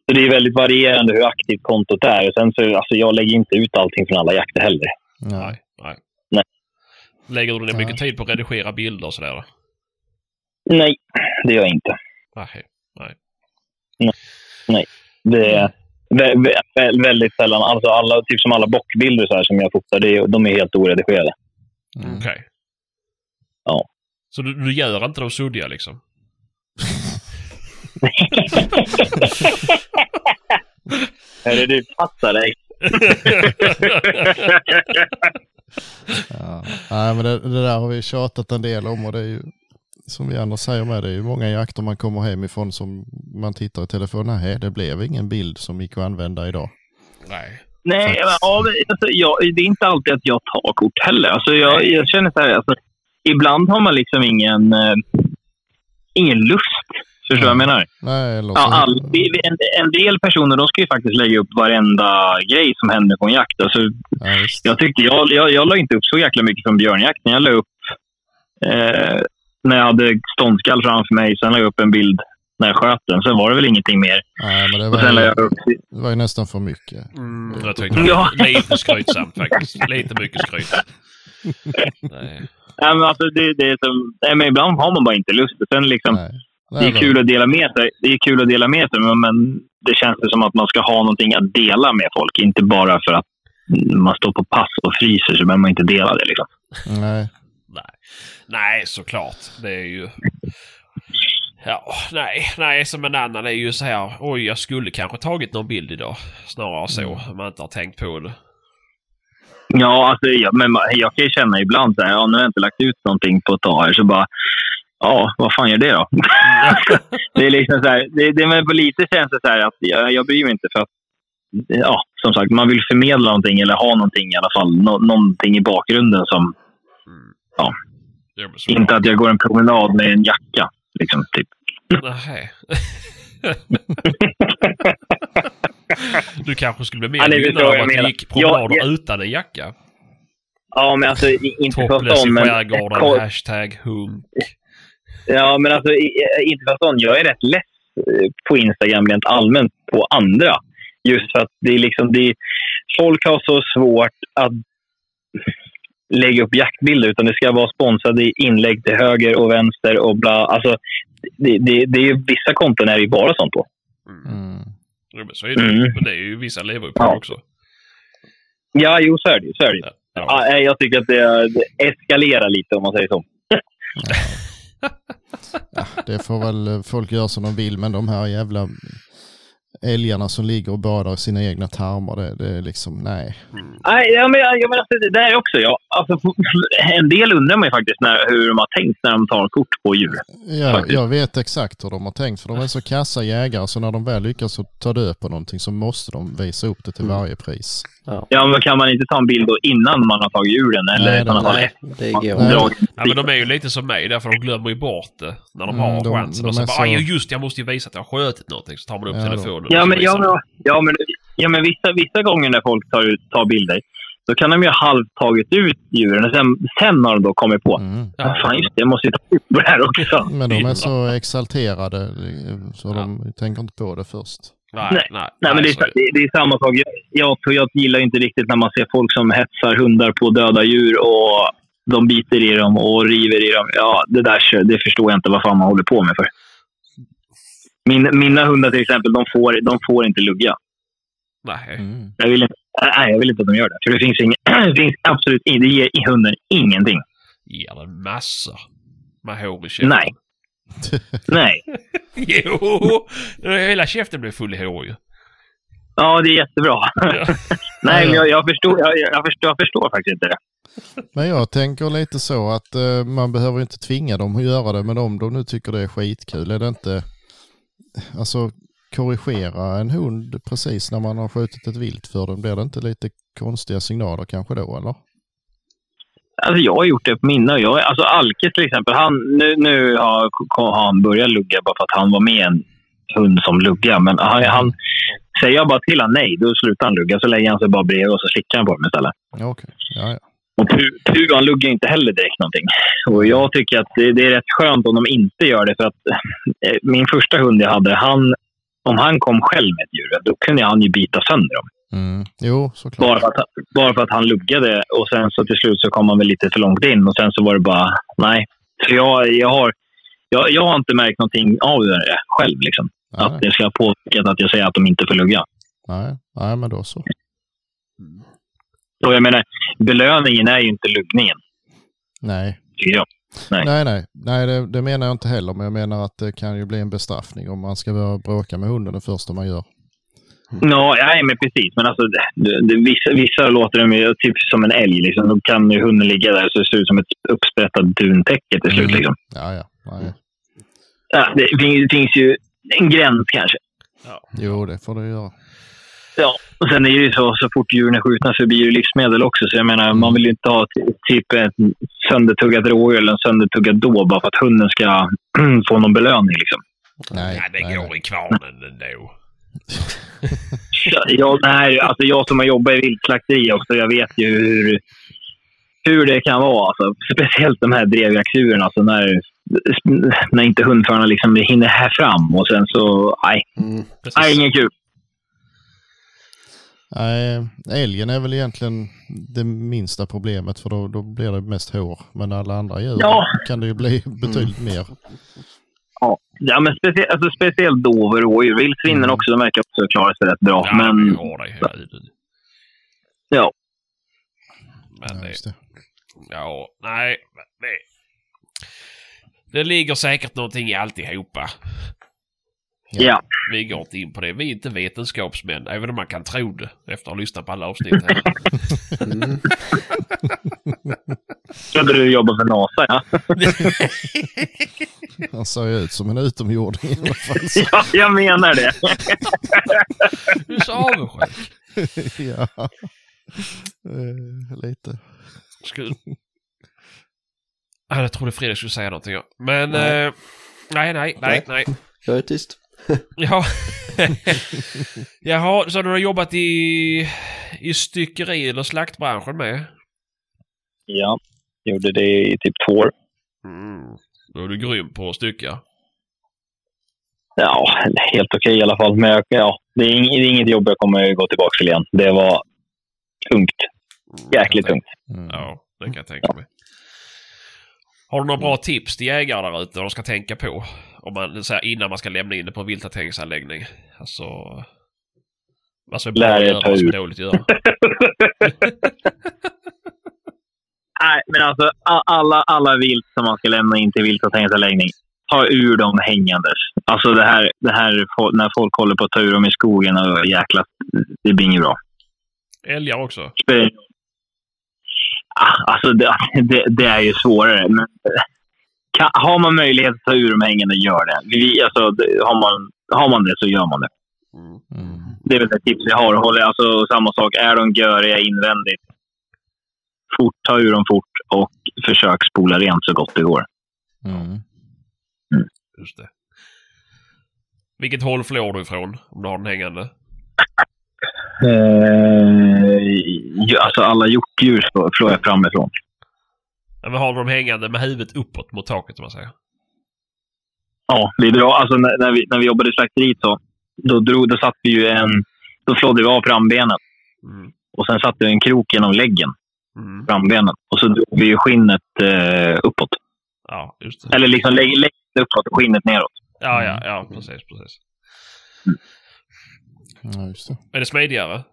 [SPEAKER 3] Så det är väldigt varierande hur aktivt kontot är. Och sen så, alltså, jag lägger inte ut allting från alla jakter heller.
[SPEAKER 2] Nej.
[SPEAKER 1] Nej, nej.
[SPEAKER 3] Nej.
[SPEAKER 1] Lägger du ner
[SPEAKER 2] Nej.
[SPEAKER 1] mycket tid på att redigera bilder och sådär?
[SPEAKER 3] Nej, det gör jag inte.
[SPEAKER 1] Nej.
[SPEAKER 3] Det är vä- vä- vä- väldigt sällan. Alltså alla, typ som alla bockbilder så här, som jag fotar, det är, de är helt oredigerade.
[SPEAKER 2] Mm.
[SPEAKER 1] Okej.
[SPEAKER 3] Ja.
[SPEAKER 1] Så du, du gör inte de suddiga liksom?
[SPEAKER 3] Hörru du, passa dig.
[SPEAKER 2] Ja. Nej, men det, det där har vi tjatat en del om och det är ju som vi andra säger med, det är ju många jakter man kommer hem ifrån som man tittar i telefonen, nej det blev ingen bild som gick att använda idag.
[SPEAKER 1] Nej.
[SPEAKER 3] Nej, ja, alltså, jag, det är inte alltid att jag tar kort heller. Alltså, jag, jag känner så här, alltså, ibland har man liksom ingen, eh, ingen lust. Förstår du vad jag menar?
[SPEAKER 2] Nej.
[SPEAKER 3] Ja, all, en, en del personer de ska ju faktiskt lägga upp varenda grej som händer på en jakt. Alltså,
[SPEAKER 2] Ja,
[SPEAKER 3] jag, tyckte, jag, jag, jag la inte upp så jäkla mycket från björnjakten. Jag la upp eh, när jag hade ståndskall framför mig. Sen la jag upp en bild när jag sköt den. Sen var det väl ingenting mer.
[SPEAKER 2] Nej, men det var,
[SPEAKER 3] jag upp...
[SPEAKER 2] det var ju nästan för mycket.
[SPEAKER 1] Mm, jag tyckte
[SPEAKER 3] Ja.
[SPEAKER 1] lite skrytsamt faktiskt. Lite mycket skryt. Nej.
[SPEAKER 3] Nej, men alltså, det, det är som, nej, men ibland har man bara inte lust. Sen liksom,
[SPEAKER 2] Nej.
[SPEAKER 3] Det är kul att dela med sig, det är kul att dela med sig men, men det känns det som att man ska ha någonting att dela med folk. Inte bara för att man står på pass och fryser så behöver man inte dela det. Liksom.
[SPEAKER 2] Nej.
[SPEAKER 1] Nej. Nej, såklart. Det är ju... Ja, nej, nej, som en annan är ju så här. Oj, jag skulle kanske tagit någon bild idag. Snarare så, om man inte har tänkt på det.
[SPEAKER 3] Ja, alltså, ja, men jag kan ju känna ibland så här, ja, nu har jag inte lagt ut någonting på ett tag här, så bara, ja, vad fan gör det då? det är liksom så här, det, det, men på lite känns det så här att jag, jag bryr mig inte för att, ja, som sagt, man vill förmedla någonting eller ha någonting i alla fall, nå, någonting i bakgrunden som,
[SPEAKER 1] men så
[SPEAKER 3] inte att jag går en promenad med en jacka, liksom, typ.
[SPEAKER 1] Nej. du kanske skulle bli
[SPEAKER 3] Ja,
[SPEAKER 1] mer
[SPEAKER 3] förstår
[SPEAKER 1] gynnad av
[SPEAKER 3] jag
[SPEAKER 1] att du gick promenader
[SPEAKER 3] Ja, ja.
[SPEAKER 1] utan en jacka.
[SPEAKER 3] Ja, men alltså inte för
[SPEAKER 1] Topless i
[SPEAKER 3] sån, men...
[SPEAKER 1] skärgården, hashtag hunk.
[SPEAKER 3] Ja, men alltså inte för sån. Jag är rätt less eh, på Instagram rent allmänt på andra. Just för att det är liksom... Det är, folk har så svårt att lägga upp jaktbilder utan det ska vara sponsrade inlägg till höger och vänster och bla. Alltså, det, det, det är, vissa konton är det ju bara sånt på.
[SPEAKER 2] Mm.
[SPEAKER 1] Jo, men så är det
[SPEAKER 3] Mm.
[SPEAKER 1] Men det är ju vissa lever ju på
[SPEAKER 3] Ja.
[SPEAKER 1] det också.
[SPEAKER 3] Ja, jo, så är det. Så är det.
[SPEAKER 1] Ja.
[SPEAKER 3] Ja, jag tycker att det, det eskalerar lite om man säger så.
[SPEAKER 2] Ja, det får väl eh, folk göra som de vill, men de här jävla älgarna som ligger och badar i sina egna tarmar, det, det är liksom, nej.
[SPEAKER 3] Nej, ja, men, jag menar, alltså, det där också. Ja. Alltså, en del undrar man ju faktiskt när, hur de har tänkt när de tar kort på djur.
[SPEAKER 2] Ja,
[SPEAKER 3] Faktiskt.
[SPEAKER 2] jag vet exakt hur de har tänkt, för de är så kassa jägare, så när de väl lyckas ta död på någonting så måste de visa upp det till varje pris.
[SPEAKER 3] Ja, men kan man inte ta en bild då innan man har tagit djuren? Eller
[SPEAKER 2] Nej,
[SPEAKER 3] i sådana
[SPEAKER 2] nej,
[SPEAKER 4] det går
[SPEAKER 1] Ja, men de är ju lite som mig därför de glömmer ju bort det när de
[SPEAKER 2] Mm,
[SPEAKER 1] har
[SPEAKER 2] de-
[SPEAKER 1] chansen.
[SPEAKER 2] de
[SPEAKER 1] och så bara,
[SPEAKER 2] så-
[SPEAKER 1] ja, just jag måste ju visa att jag har skjutit någonting. Så tar man upp
[SPEAKER 2] Ja,
[SPEAKER 1] telefonen.
[SPEAKER 3] Ja, men, ja, men, ja, men, ja, men vissa, vissa gånger när folk tar, ut, tar bilder, då kan de ju halvt tagit ut djuren och sen, sen har de då kommit på
[SPEAKER 2] Mm.
[SPEAKER 3] Ja. Fan, just det. Jag måste ju ta upp det här också.
[SPEAKER 2] Men de är så exalterade så de tänker inte på det först.
[SPEAKER 1] Nej,
[SPEAKER 3] Nej.
[SPEAKER 1] nej,
[SPEAKER 3] Nej, men det, är, det, det är samma sak. Jag, jag, jag gillar inte riktigt när man ser folk som hetsar hundar på döda djur och de biter i dem och river i dem. Ja, det där det förstår jag inte vad fan man håller på med för. Min, mina hundar till exempel, de får, de får inte lugga.
[SPEAKER 1] Nej.
[SPEAKER 2] Mm.
[SPEAKER 3] Jag vill, inte, nej, jag vill inte att de gör det. För det finns, ing, det finns absolut in- det ger i hunden ingenting.
[SPEAKER 1] Ger den massor med hår i käften.
[SPEAKER 3] Nej. Nej.
[SPEAKER 1] Jo! Hela käften blir full i hår ju.
[SPEAKER 3] Ja, det är jättebra. Nej, men jag, jag, förstår, jag, jag, förstår, jag förstår faktiskt inte det.
[SPEAKER 2] Men jag tänker lite så att eh, man behöver inte tvinga dem att göra det, men om de nu tycker det är skitkul, är det inte, alltså korrigera en hund precis när man har skjutit ett vilt för den, blir det inte lite konstiga signaler kanske då eller?
[SPEAKER 3] Alltså jag har gjort det på mina. Jag, alltså Alkes till exempel, han, nu, nu har, har han börjat lugga bara för att han var med en hund som lugga. Men han, han, säger jag bara till honom nej, då slutar han lugga. Så lägger han sig bara bredvid och så slickar han på mig istället.
[SPEAKER 2] Ja, Okej, ja, ja.
[SPEAKER 3] Och Pu, Pu han luggar inte heller direkt någonting. Och jag tycker att det, är rätt skönt om de inte gör det. För att eh, min första hund jag hade, han, om han kom själv med ett djur, då kunde han ju bita sönder dem.
[SPEAKER 2] Mm. Jo, såklart.
[SPEAKER 3] Bara för, att, bara för att han luggade och sen så till slut så kom han väl lite för långt in och sen så var det bara, nej. Så jag, jag, har, jag, jag har inte märkt någonting av det själv. Liksom.
[SPEAKER 2] Nej,
[SPEAKER 3] Att det ska ha påverkat att jag säger att de inte får lugga.
[SPEAKER 2] nej, nej, men då så.
[SPEAKER 3] Och jag menar, belöningen är ju inte luggningen,
[SPEAKER 2] Nej,
[SPEAKER 3] tycker jag. Nej.
[SPEAKER 2] nej, nej, nej det, det menar jag inte heller, men jag menar att det kan ju bli en bestraffning om man ska börja bråka med hunden det första man gör.
[SPEAKER 3] Ja, nej, men precis. Men alltså, det, det, vissa, vissa låter de ju typ som en älg. Liksom. Då kan ju hunden ligga där så det ser ut som ett uppsprättat duntäcke till slut.
[SPEAKER 2] Mm.
[SPEAKER 3] Liksom.
[SPEAKER 2] Ja, ja, nej.
[SPEAKER 3] Ja, det, finns, det finns ju en gräns kanske.
[SPEAKER 2] Jo, det får det göra.
[SPEAKER 3] Ja, och sen är det ju så, så fort djuren är skjutna så blir det ju livsmedel också. Så jag menar, man vill ju inte ha ty- typ ett söndertuggat rådjur eller en söndertuggad då bara för att hunden ska få någon belöning. Liksom.
[SPEAKER 2] Nej,
[SPEAKER 1] Ja, det
[SPEAKER 2] nej,
[SPEAKER 1] går
[SPEAKER 2] nej.
[SPEAKER 1] i kvarnen ändå.
[SPEAKER 3] Jag, nej, alltså jag som har jobbat i viltslakteri också, jag vet ju hur, hur det kan vara. Alltså, speciellt de här drevjaktdjuren, alltså när, när inte hundförarna liksom hinner här fram och sen så, nej,
[SPEAKER 4] Mm.
[SPEAKER 3] nej ingen kul.
[SPEAKER 2] Nej, älgen är väl egentligen det minsta problemet för då, då blir det mest hår. Men alla andra djur
[SPEAKER 3] Ja.
[SPEAKER 2] kan det ju bli betydligt mer.
[SPEAKER 3] Ja, ja men specie, alltså, speciellt dover och rådjur. Vildsvinen
[SPEAKER 2] Mm.
[SPEAKER 3] också, de verkar också klara sig rätt bra.
[SPEAKER 1] Ja,
[SPEAKER 3] men
[SPEAKER 1] vi har det hela tiden.
[SPEAKER 3] ja,
[SPEAKER 1] Men det. ja, nej. Det, det ligger säkert någonting i alltihopa.
[SPEAKER 2] Ja.
[SPEAKER 3] ja.
[SPEAKER 1] Vi går inte in på det. Vi är inte vetenskapsmän, även om man kan tro det efter att ha lyssnat på alla avsnitt här.
[SPEAKER 4] Mm.
[SPEAKER 3] Trodde du jobbade för NASA, ja.
[SPEAKER 2] Han ser ju ut som en utomjording i alla fall. Så,
[SPEAKER 3] ja jag menar det.
[SPEAKER 1] Du är så avundsjuk.
[SPEAKER 2] ja. Eh, lite.
[SPEAKER 1] Skulle... Ja, Jag trodde Fredrik skulle säga någonting. Men...
[SPEAKER 4] Nej.
[SPEAKER 1] nej, nej, nej, nej.
[SPEAKER 4] Jag är tyst.
[SPEAKER 1] Ja. Jaha, så du har jobbat i, i styckeri eller slaktbranschen med?
[SPEAKER 3] Ja, gjorde det i typ två år.
[SPEAKER 1] Mm. Då är du grym på att stycka.
[SPEAKER 3] Ja, helt okej i alla fall. Men jag, ja, det, är ing, det är inget jobb jag kommer gå tillbaka till igen. Det var tungt. Jäkligt tungt.
[SPEAKER 2] Mm.
[SPEAKER 1] Ja, det kan jag tänka mig. Har du några bra tips till jägare där ute vad de ska tänka på? Om man, så här, innan man ska lämna in det på en vilthanteringsanläggning. Alltså... Vad som är bra
[SPEAKER 3] Lär
[SPEAKER 1] att
[SPEAKER 3] er ta ur.
[SPEAKER 1] dåligt göra.
[SPEAKER 3] Nej, men alltså alla, alla vilt som man ska lämna in till vilthanteringsanläggning, ta ur dem hängandes. Alltså det här, det här när folk håller på att ta ur dem i skogen och jäkla, det blir inget bra.
[SPEAKER 1] Älgar också.
[SPEAKER 3] Ah, Alltså det, det, det är ju svårare. Men kan, har man möjlighet att ta ur dem hängande, gör det. Vi, alltså, det har, man, har man det så gör man det.
[SPEAKER 1] Mm.
[SPEAKER 2] Mm.
[SPEAKER 3] Det är väl ett tips jag har. Håller, alltså, samma sak, är de göriga invändigt, fort, ta ur dem fort och försök spola rent så gott det går.
[SPEAKER 2] Mm.
[SPEAKER 1] Just det. Vilket håll flår du ifrån om du har den hängande?
[SPEAKER 3] Eh, alltså alla hjortdjur slår jag framifrån.
[SPEAKER 1] Ja, men har du dem hängande med huvudet uppåt mot taket om man säger?
[SPEAKER 3] Ja, vi drar, alltså när, när, vi, när vi jobbade i slakteriet så, då, drog, då satt vi ju en, då flådde vi av frambenet
[SPEAKER 1] Mm.
[SPEAKER 3] och sen satte vi en krok genom läggen,
[SPEAKER 1] Mm.
[SPEAKER 3] frambenen. Och så drog vi ju skinnet eh, uppåt.
[SPEAKER 1] Ja, just det.
[SPEAKER 3] Eller liksom lägg, läggen uppåt och skinnet neråt.
[SPEAKER 1] Ja, ja, ja, precis, precis.
[SPEAKER 2] Ja, just det.
[SPEAKER 1] Är det smidigare?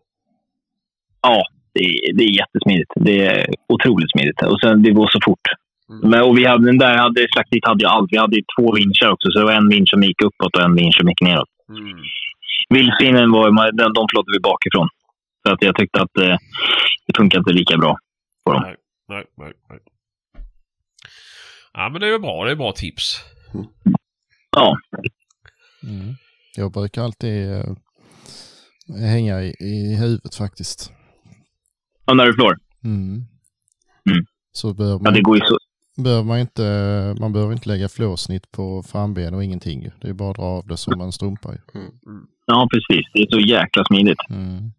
[SPEAKER 3] Ja, det, är- det är jättesmidigt. Det är otroligt smidigt. Och sen, det går så fort.
[SPEAKER 1] Mm.
[SPEAKER 3] Men, och vi hade, den där hade, slakteriet hade ju allt. Vi hade två vinschar också, så det var en vinsch som gick uppåt och en vinsch som gick neråt.
[SPEAKER 1] Mm.
[SPEAKER 3] Vildsvinen var, ju- den, de flådde vi bakifrån. Så att jag tyckte att eh, det funkar inte lika bra på dem.
[SPEAKER 1] Nej, nej, nej, nej. Ja, men det är bra. Det är bra tips.
[SPEAKER 3] Ja,
[SPEAKER 2] Mm. Jag brukar alltid eh, hänga i, i huvudet faktiskt.
[SPEAKER 3] Du flår.
[SPEAKER 2] Mm.
[SPEAKER 3] Mm.
[SPEAKER 2] Så behöver
[SPEAKER 3] Ja,
[SPEAKER 2] man,
[SPEAKER 3] det går ju så.
[SPEAKER 2] behöver man, inte, man behöver inte lägga flåsnitt på framben och ingenting. Det är bara att dra av det som en strumpa. ju.
[SPEAKER 3] Ja, precis. Det är så jäkla smidigt.
[SPEAKER 2] Mm.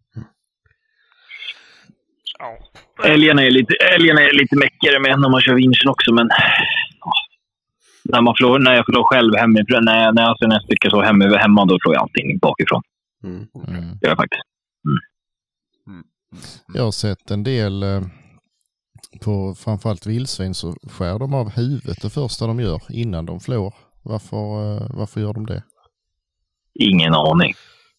[SPEAKER 1] Ja.
[SPEAKER 3] Älgarna är lite, älgarna är lite mäckigare med när man kör vinschen också, men... ja. När, man flår, när jag flår själv hemifrån, när jag, när jag, alltså, när jag styckar så hemma, hemma, då flår jag allting bakifrån.
[SPEAKER 4] Mm.
[SPEAKER 2] Mm.
[SPEAKER 3] Det gör jag faktiskt.
[SPEAKER 2] Jag har sett en del eh, på framförallt vildsvin så skär de av huvudet det första de gör innan de flår. Varför, eh, varför gör de det?
[SPEAKER 3] Ingen aning.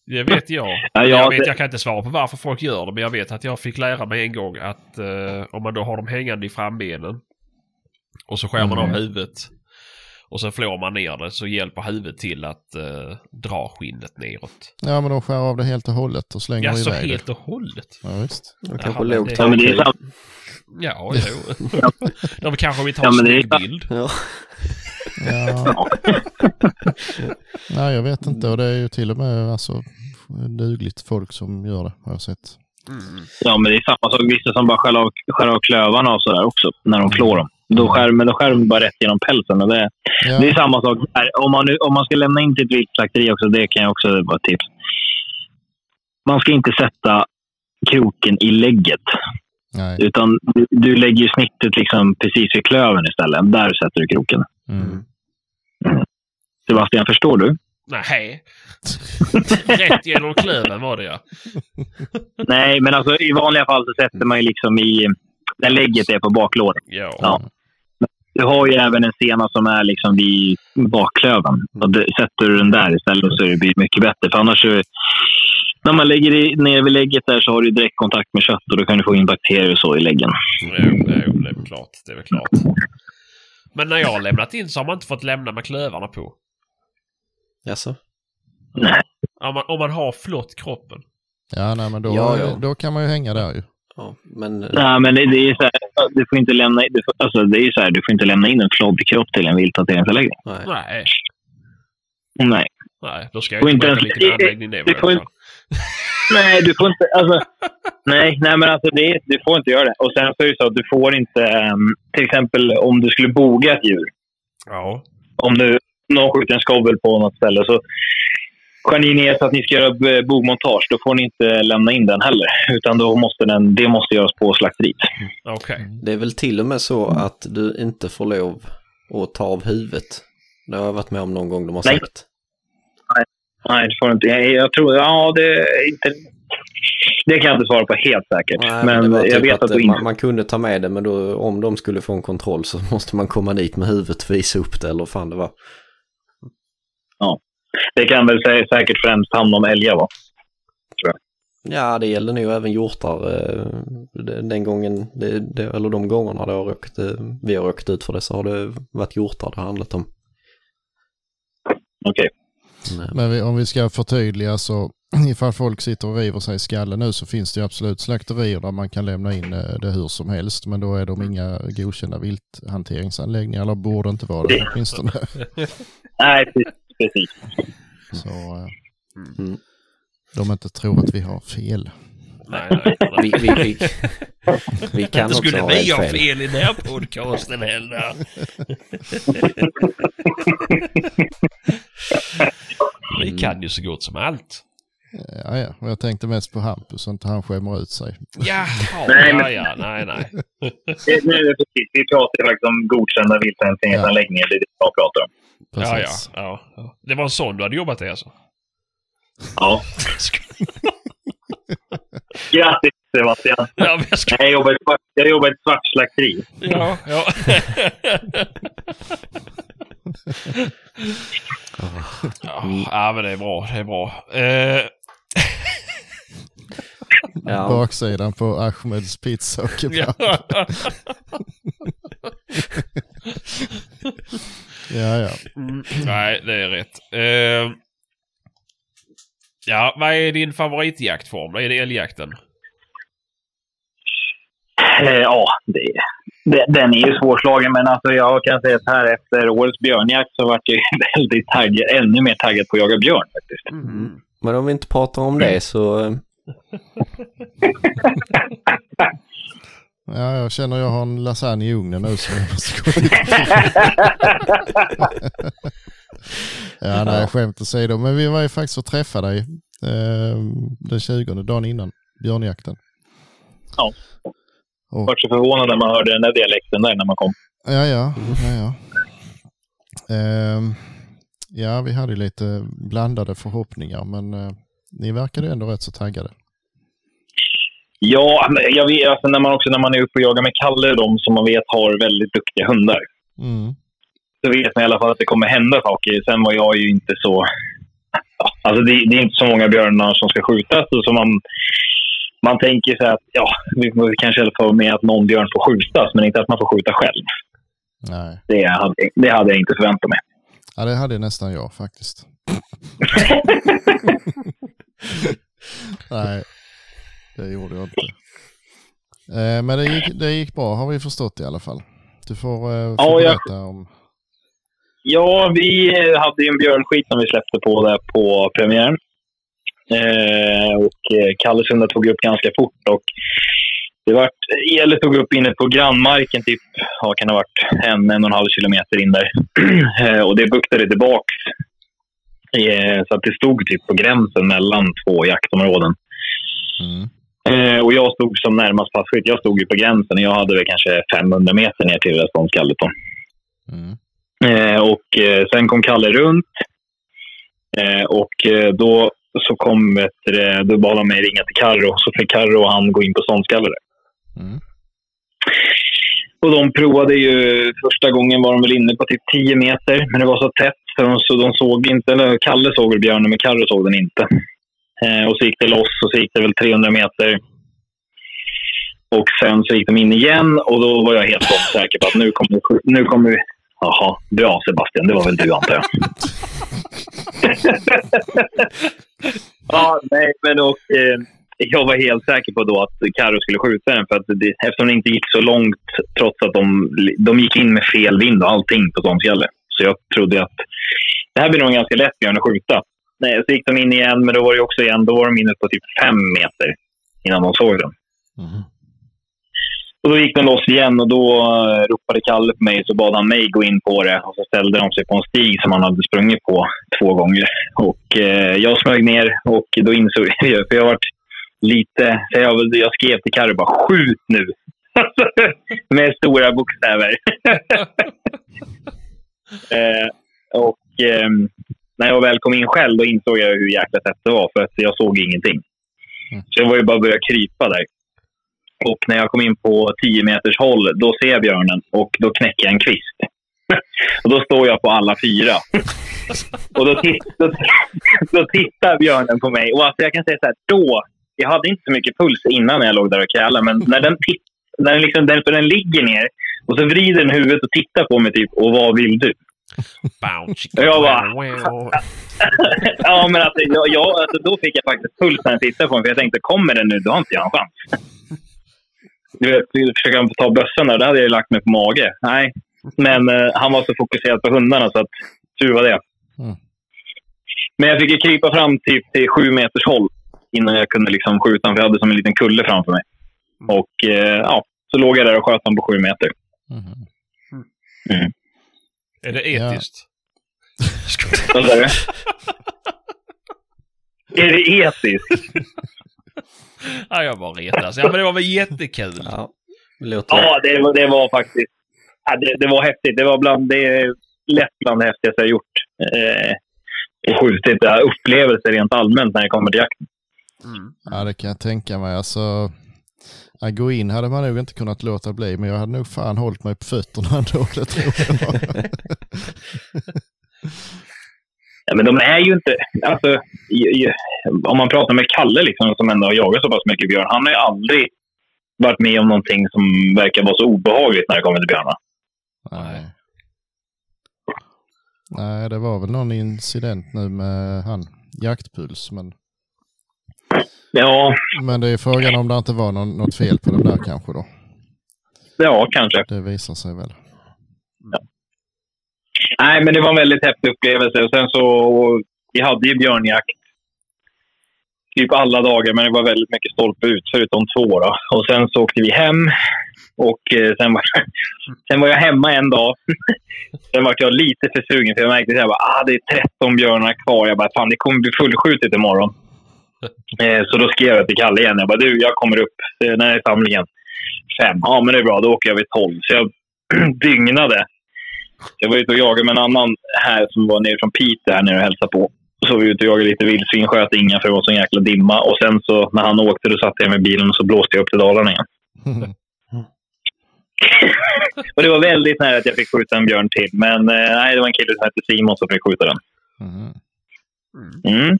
[SPEAKER 1] Det vet jag.
[SPEAKER 3] Ja,
[SPEAKER 1] jag,
[SPEAKER 3] jag,
[SPEAKER 1] vet, jag kan inte svara på varför folk gör det, men jag vet att jag fick lära mig en gång att eh, om man då har dem hängande i frambenen och så skär man av
[SPEAKER 3] Mm.
[SPEAKER 1] huvudet och sen flår man ner det så hjälper huvudet till att eh, dra skinnet neråt.
[SPEAKER 2] Ja men de skär av det helt och hållet och slänger
[SPEAKER 1] Ja, så
[SPEAKER 2] iväg
[SPEAKER 1] helt
[SPEAKER 2] det.
[SPEAKER 1] och hållet.
[SPEAKER 2] Ja, visst.
[SPEAKER 4] Och kanske lågt
[SPEAKER 1] det-
[SPEAKER 3] ja, men det är sant.
[SPEAKER 1] Ja, jo. De kanske vill ta
[SPEAKER 3] Ja,
[SPEAKER 1] en snygg bild.
[SPEAKER 4] Ja.
[SPEAKER 2] Ja. Nej jag vet inte och det är ju till och med alltså, dugligt folk som gör det har jag sett.
[SPEAKER 1] Mm.
[SPEAKER 3] Ja, men det är samma sak. Vissa som bara skär av, skär av klövarna och sådär också, när de flår dem. Då skär, men då skär de bara rätt genom pälsen. Och det,
[SPEAKER 2] Ja.
[SPEAKER 3] det är samma sak här. Om man, nu, om man ska lämna in till ett viltslakteri också, det kan jag också vara ett tips. Man ska inte sätta kroken i lägget.
[SPEAKER 2] Nej.
[SPEAKER 3] Utan du, du lägger ju snittet liksom precis vid klöven istället. Där sätter du kroken.
[SPEAKER 2] Mm.
[SPEAKER 3] Sebastian, förstår du?
[SPEAKER 1] Nej. Rätt genom klöven var det ja.
[SPEAKER 3] Nej, men alltså i vanliga fall så sätter man ju liksom i... När lägget är på baklåret.
[SPEAKER 1] Ja.
[SPEAKER 3] Ja. Du har ju även en sena som är liksom vid bakklöven. Och det, sätter du den där istället så blir det mycket bättre. För annars så, när man lägger i, ner vid lägget där så har du direkt kontakt med kött och då kan du få in bakterier och så i läggen.
[SPEAKER 1] Jo, jo, det är klart. Det är väl klart. Men när jag har lämnat in så har man inte fått lämna med klövarna på.
[SPEAKER 4] Jaså?
[SPEAKER 3] Nej.
[SPEAKER 1] Om man, om man har flott kroppen.
[SPEAKER 2] Ja, nej, men då,
[SPEAKER 4] Ja, ja.
[SPEAKER 2] då kan man ju hänga där ju.
[SPEAKER 4] Ja, men...
[SPEAKER 3] Nej, men det, det är så här, du får inte lämna, du får, alltså, det är så här, du får inte lämna in en flodd kropp till en vilthanteringsanläggning.
[SPEAKER 4] Nej.
[SPEAKER 1] Nej.
[SPEAKER 3] Nej.
[SPEAKER 1] Nej, då ska jag inte
[SPEAKER 3] ens-
[SPEAKER 1] vilken anläggning det
[SPEAKER 3] du
[SPEAKER 1] var.
[SPEAKER 3] inte-. Nej, du får inte. Alltså, nej, nej, men alltså det, du får inte göra det. Och sen så är det så att du får inte, ehm, till exempel om du skulle boga ett djur.
[SPEAKER 1] Ja.
[SPEAKER 3] Om du, någon skjuter en skovel på något ställe så skär ni ner så att ni ska göra eh, bogmontage. Då får ni inte lämna in den heller. Utan då måste den, det måste göras på slakteriet.
[SPEAKER 1] Okej.
[SPEAKER 4] Det är väl till och med så att du inte får lov att ta av huvudet. Det har jag varit med om någon gång de har
[SPEAKER 3] Nej.
[SPEAKER 4] sagt.
[SPEAKER 3] Nej, det får du inte. Jag, jag tror, ja, det är inte... Det kan jag inte svara på helt säkert.
[SPEAKER 4] Nej,
[SPEAKER 3] men
[SPEAKER 4] det var
[SPEAKER 3] jag
[SPEAKER 4] typ
[SPEAKER 3] vet att,
[SPEAKER 4] att
[SPEAKER 3] du
[SPEAKER 4] man,
[SPEAKER 3] inte...
[SPEAKER 4] man kunde ta med det men då, om de skulle få en kontroll så måste man komma dit med huvudet och visa upp det eller vad fan det var.
[SPEAKER 3] Det kan väl sä- säkert främst handla om älgar, va?
[SPEAKER 4] Ja, det gäller nog även hjortar. eh, Den gången, det, eller de gångerna det har råkat, eh, vi har råkat ut för det så har det varit hjortar det har handlat om.
[SPEAKER 3] Okej.
[SPEAKER 4] Men, eh,
[SPEAKER 2] Men vi, om vi ska förtydliga så ifall folk sitter och river sig i skallen nu så finns det ju absolut slakterier där man kan lämna in eh, det hur som helst. Men då är de inga godkända vilthanteringsanläggningar eller borde inte vara det åtminstone.
[SPEAKER 3] Nej, precis.
[SPEAKER 2] Så eh,
[SPEAKER 4] Mm.
[SPEAKER 2] de inte tror att vi har fel.
[SPEAKER 1] Nej, nej. nej.
[SPEAKER 4] vi, vi, vi, vi kan
[SPEAKER 1] Inte skulle
[SPEAKER 4] ha
[SPEAKER 1] vi ha
[SPEAKER 4] fel.
[SPEAKER 1] fel i den här podcasten heller. vi kan ju så gott som allt.
[SPEAKER 2] Ja, ja. Och jag tänkte mest på Hampus så inte han skämmer ut sig.
[SPEAKER 1] Jaha,
[SPEAKER 3] Nej,
[SPEAKER 1] ja,
[SPEAKER 3] men-
[SPEAKER 1] ja, nej, nej.
[SPEAKER 3] Det- Nu är det precis. Vi pratar ju faktiskt om godkända vilthanteringsanläggningar. Det är det jag pratar om.
[SPEAKER 1] Ja, ja, ja, ja. Det var en sån du hade jobbat i alltså?
[SPEAKER 3] Ja. Grattis Sebastian.
[SPEAKER 1] Ja, men jag ska...
[SPEAKER 3] Jag jobbar svart, jag jobbar i ett svart slakteri.
[SPEAKER 1] Ja, ja. ja, ja, men det är bra. Det är bra. Eh,
[SPEAKER 4] Ja,
[SPEAKER 2] Baksidan på Ahmeds pizza och kebab.
[SPEAKER 1] Ja.
[SPEAKER 2] Ja.
[SPEAKER 1] Mm, nej, det är rätt. Eh, ja, vad är din favoritjaktform? Är det älgjakten?
[SPEAKER 3] Eh, Ja, det, det, den är ju svårslagen. Men alltså jag kan säga att här efter årets björnjakt så vart jag väldigt taggad, ännu mer taggad på att jaga björn faktiskt.
[SPEAKER 1] Mm.
[SPEAKER 4] men om vi inte pratar om det så
[SPEAKER 2] Ja, jag känner jag har en lasagne i ugnen nu så jag måste gå lite Ja, nej, skämt åsido. Men vi var ju faktiskt och träffade dig eh, den 20, dagen innan björnjakten.
[SPEAKER 3] Ja.
[SPEAKER 2] Och,
[SPEAKER 3] vart så förvånad när man hörde den där dialekten där när man kom.
[SPEAKER 2] ja, ja, ja, ja. Ehm, ja, vi hade lite blandade förhoppningar, men eh, ni verkade ändå rätt så taggade.
[SPEAKER 3] Ja, jag vet, alltså när man också när man är uppe och jagar med Kalle, de som man vet har väldigt duktiga hundar.
[SPEAKER 2] Mm.
[SPEAKER 3] Så vet man i alla fall att det kommer hända saker. Sen var jag ju inte så... Alltså det, det är inte så många björnar som ska skjutas. Så man, man tänker sig att ja, vi får kanske fall med att någon björn får skjutas, men inte att man får skjuta själv.
[SPEAKER 2] Nej,
[SPEAKER 3] Det hade, det hade jag inte förväntat mig.
[SPEAKER 2] ja, det hade nästan jag faktiskt. Nej, det gjorde jag inte. Eh, men det gick, det gick bra har vi förstått i alla fall. Du får, eh, får
[SPEAKER 3] Ja, jag-
[SPEAKER 2] berätta om...
[SPEAKER 3] Ja, vi eh, hade ju en björnskit som vi släppte på där på premiären. Eh, och Kalles hundar tog upp ganska fort. Och Det var, Gälle tog upp inne på grannmarken, typ, ja, kan det ha varit en, en och en halv kilometer in där. Eh, och det buktade tillbaks. Eh, Så att det stod typ på gränsen mellan två jaktområden.
[SPEAKER 2] Mm.
[SPEAKER 3] Eh, och jag stod som närmast passkytt. Jag stod ju på gränsen och jag hade väl kanske 500 meter ner till ståndskallet.
[SPEAKER 2] Mm.
[SPEAKER 3] Eh, och eh, sen kom Kalle runt. Eh, och eh, då så kom, det, då bad han mig ringa till Karro. Så fick Karro och han gå in på ståndskallet.
[SPEAKER 2] Mm.
[SPEAKER 3] Och de provade ju, första gången var de väl inne på typ 10 meter, men det var så tätt så de, så de såg inte, eller Kalle såg väl björnen, men Karro såg den inte. Eh, och så gick det loss och så gick det väl 300 meter. Och sen så gick de in igen och då var jag helt säker på att nu kommer, nu kommer vi... Jaha, bra Sebastian, det var väl du antar jag. ja, nej, men och, eh, jag var helt säker på då att Karo skulle skjuta den för att det, eftersom det inte gick så långt trots att de, de gick in med fel vind och allting på Tomskalle. Så jag trodde att det här blir nog en ganska lätt björn att skjuta. Nej, så gick de in igen, men då var det också igen, då var de inne på typ fem meter innan de såg den.
[SPEAKER 2] Mm.
[SPEAKER 3] Och då gick den loss igen och då eh, ropade Kalle på mig så bad han mig gå in på det. Och så ställde de sig på en stig som han hade sprungit på två gånger. Och eh, jag smög ner och då insåg jag, för jag varit lite, så jag, jag skrev till Kalle bara skjut nu. Med stora bokstäver. eh, och eh, när jag väl kom in själv då insåg jag hur jäkla tätt det var för att jag såg ingenting.
[SPEAKER 2] Mm.
[SPEAKER 3] Så det var ju bara att börja krypa där. Och när jag kom in på 10 meters håll, då ser jag björnen och då knäcker jag en kvist. och då står jag på alla fyra. och då, titt, då, då tittar björnen på mig. Och alltså jag kan säga så här, då, jag hade inte så mycket puls innan när jag låg där och krälade, men när den, titt, när den, liksom, den, den ligger ner och så vrider den huvudet och tittar på mig typ, och vad vill du? Jag bara- ja, men alltså, jag, jag, alltså, då fick jag faktiskt puls när jag tittade på den, för jag tänkte, kommer den nu, då har inte jag en chans. Du vet, försöka ta bössan där, då hade jag lagt mig på mage. Nej, men eh, han var så fokuserad på hundarna så att tur var det.
[SPEAKER 2] Mm.
[SPEAKER 3] Men jag fick ju krypa fram typ till sju meters håll innan jag kunde liksom skjuta, för jag hade som en liten kulle framför mig. Och eh, ja, så låg jag där och sköt honom på sju meter.
[SPEAKER 2] Mm.
[SPEAKER 1] Är det etiskt?
[SPEAKER 3] Vad sa du? Är det etiskt?
[SPEAKER 1] ja, jag bara retas. Ja, men det var väl jättekul.
[SPEAKER 4] Ja, det låter...
[SPEAKER 3] Ja, det var, det var faktiskt... Ja, det, det var häftigt. Det var bland det är lätt bland det häftigaste jag gjort. Eh, och skjutit. Upplevelser rent allmänt när det kommer till jakten.
[SPEAKER 1] Mm.
[SPEAKER 2] Ja, det kan jag tänka mig. Alltså, att gå in hade man nog inte kunnat låta bli, men jag hade nog fan hållit mig på fötterna ändå, det tror jag.
[SPEAKER 3] Ja, men de är ju inte... Alltså, om man pratar med Kalle, liksom, som ändå har jagat så pass mycket björn. Han har ju aldrig varit med om någonting som verkar vara så obehagligt när det kommer till björnar.
[SPEAKER 2] Nej. Nej, det var väl någon incident nu med han, jaktpuls, men,
[SPEAKER 3] Ja,
[SPEAKER 2] men det är frågan om det inte var någon, något fel på den där kanske då.
[SPEAKER 3] ja kanske.
[SPEAKER 2] Det visar sig väl.
[SPEAKER 3] Nej, men det var en väldigt häftig upplevelse. Och sen så, vi hade ju björnjakt typ alla dagar, men det var väldigt mycket stolpe ut, förutom två. Då. Och sen så åkte vi hem. Och eh, sen, var, sen var jag hemma en dag. sen var jag lite för sugen, för jag märkte att ah, det är 13 björnar kvar. Jag bara, fan det kommer bli fullskjutet imorgon. Eh, så då skrev jag till Kalle igen. Jag bara, du, jag kommer upp. Eh, när är samlingen? Fem. Ja, men det är bra. Då åker jag vid tolv. Så jag dygnade. Jag var ute och jagade med en annan här som var nere från Piteå här nere och hälsade på. Så var vi ute och jagade lite vildsvin, sköt inga för det var så jäkla dimma. Och sen så när han åkte då satt jag med bilen och så blåste jag upp till Dalarna igen. och det var väldigt nära att jag fick skjuta en björn till. Men eh, nej, det var en kille som hette Simon som fick skjuta den.
[SPEAKER 2] Mhm.
[SPEAKER 3] Mm.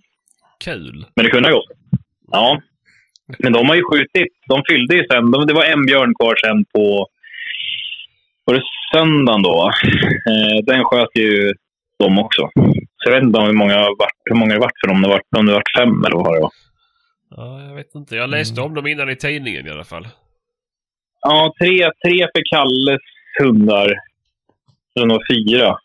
[SPEAKER 1] Kul.
[SPEAKER 3] Men det kunde ha gått. Ja. Men de har ju skjutit. De fyllde ju sen. De, det var en björn kvar sen på... Var det söndagen då? Eh, den sköt ju de också. Så jag vet inte hur många, hur många det varit för dem. Det var, om det var fem eller vad det var.
[SPEAKER 1] Ja, jag vet inte. Jag läste om dem innan i tidningen i alla fall.
[SPEAKER 3] Ja, tre, tre för Kalles hundar. Det var fyra.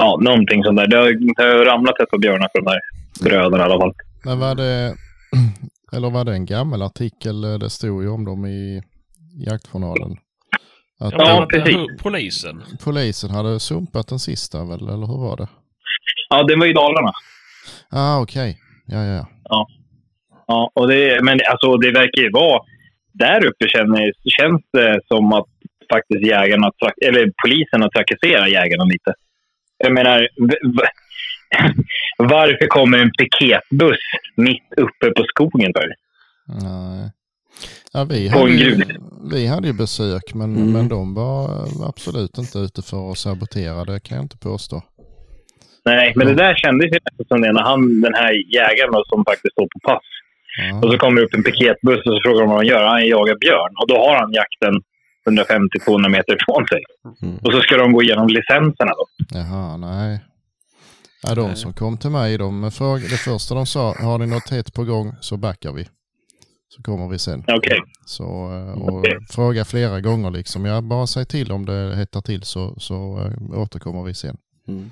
[SPEAKER 3] Ja, någonting sånt där. Det har, det har ramlat ett par björnar för de här bröderna i alla fall.
[SPEAKER 2] Men var det, eller var det en gammal artikel? Det stod ju om dem i, jaktjournalen. Att
[SPEAKER 1] Ja,
[SPEAKER 3] Ja,
[SPEAKER 1] att-
[SPEAKER 3] precis.
[SPEAKER 1] Polisen.
[SPEAKER 2] polisen hade sumpat den sista väl, eller hur var det?
[SPEAKER 3] Ja, det var i Dalarna.
[SPEAKER 2] Ah, okej. Ja, ja, ja.
[SPEAKER 3] Ja, och det, men alltså, det verkar ju vara... Där uppe känner, känns det som att faktiskt jägarna, eller polisen har trakasserat jägarna lite. Jag menar, varför kommer en piketbuss mitt uppe på skogen för?
[SPEAKER 2] Nej. Ja, vi, hade ju, vi hade ju besök, men,
[SPEAKER 4] Mm.
[SPEAKER 2] men de var absolut inte ute för att sabotera, det kan jag inte påstå.
[SPEAKER 3] Nej, men det där kändes ju som det när han, den här jägaren som faktiskt står på pass. Och
[SPEAKER 2] Ja,
[SPEAKER 3] så kommer det upp en piketbuss och så frågar de vad han gör. Han jagar björn. Och då har han jakten 150-200 meter ifrån sig.
[SPEAKER 4] Mm.
[SPEAKER 3] Och så ska de gå igenom licenserna då.
[SPEAKER 2] Jaha, nej. Ja, de som kom till mig, de frågade, det första de sa, har ni något hett på gång så backar vi. Så kommer vi sen.
[SPEAKER 3] Okej.
[SPEAKER 2] Så, eh, och
[SPEAKER 3] Okej.
[SPEAKER 2] fråga flera gånger liksom. Ja, bara säg till om det hettar till så, så eh, återkommer vi sen.
[SPEAKER 4] Mm.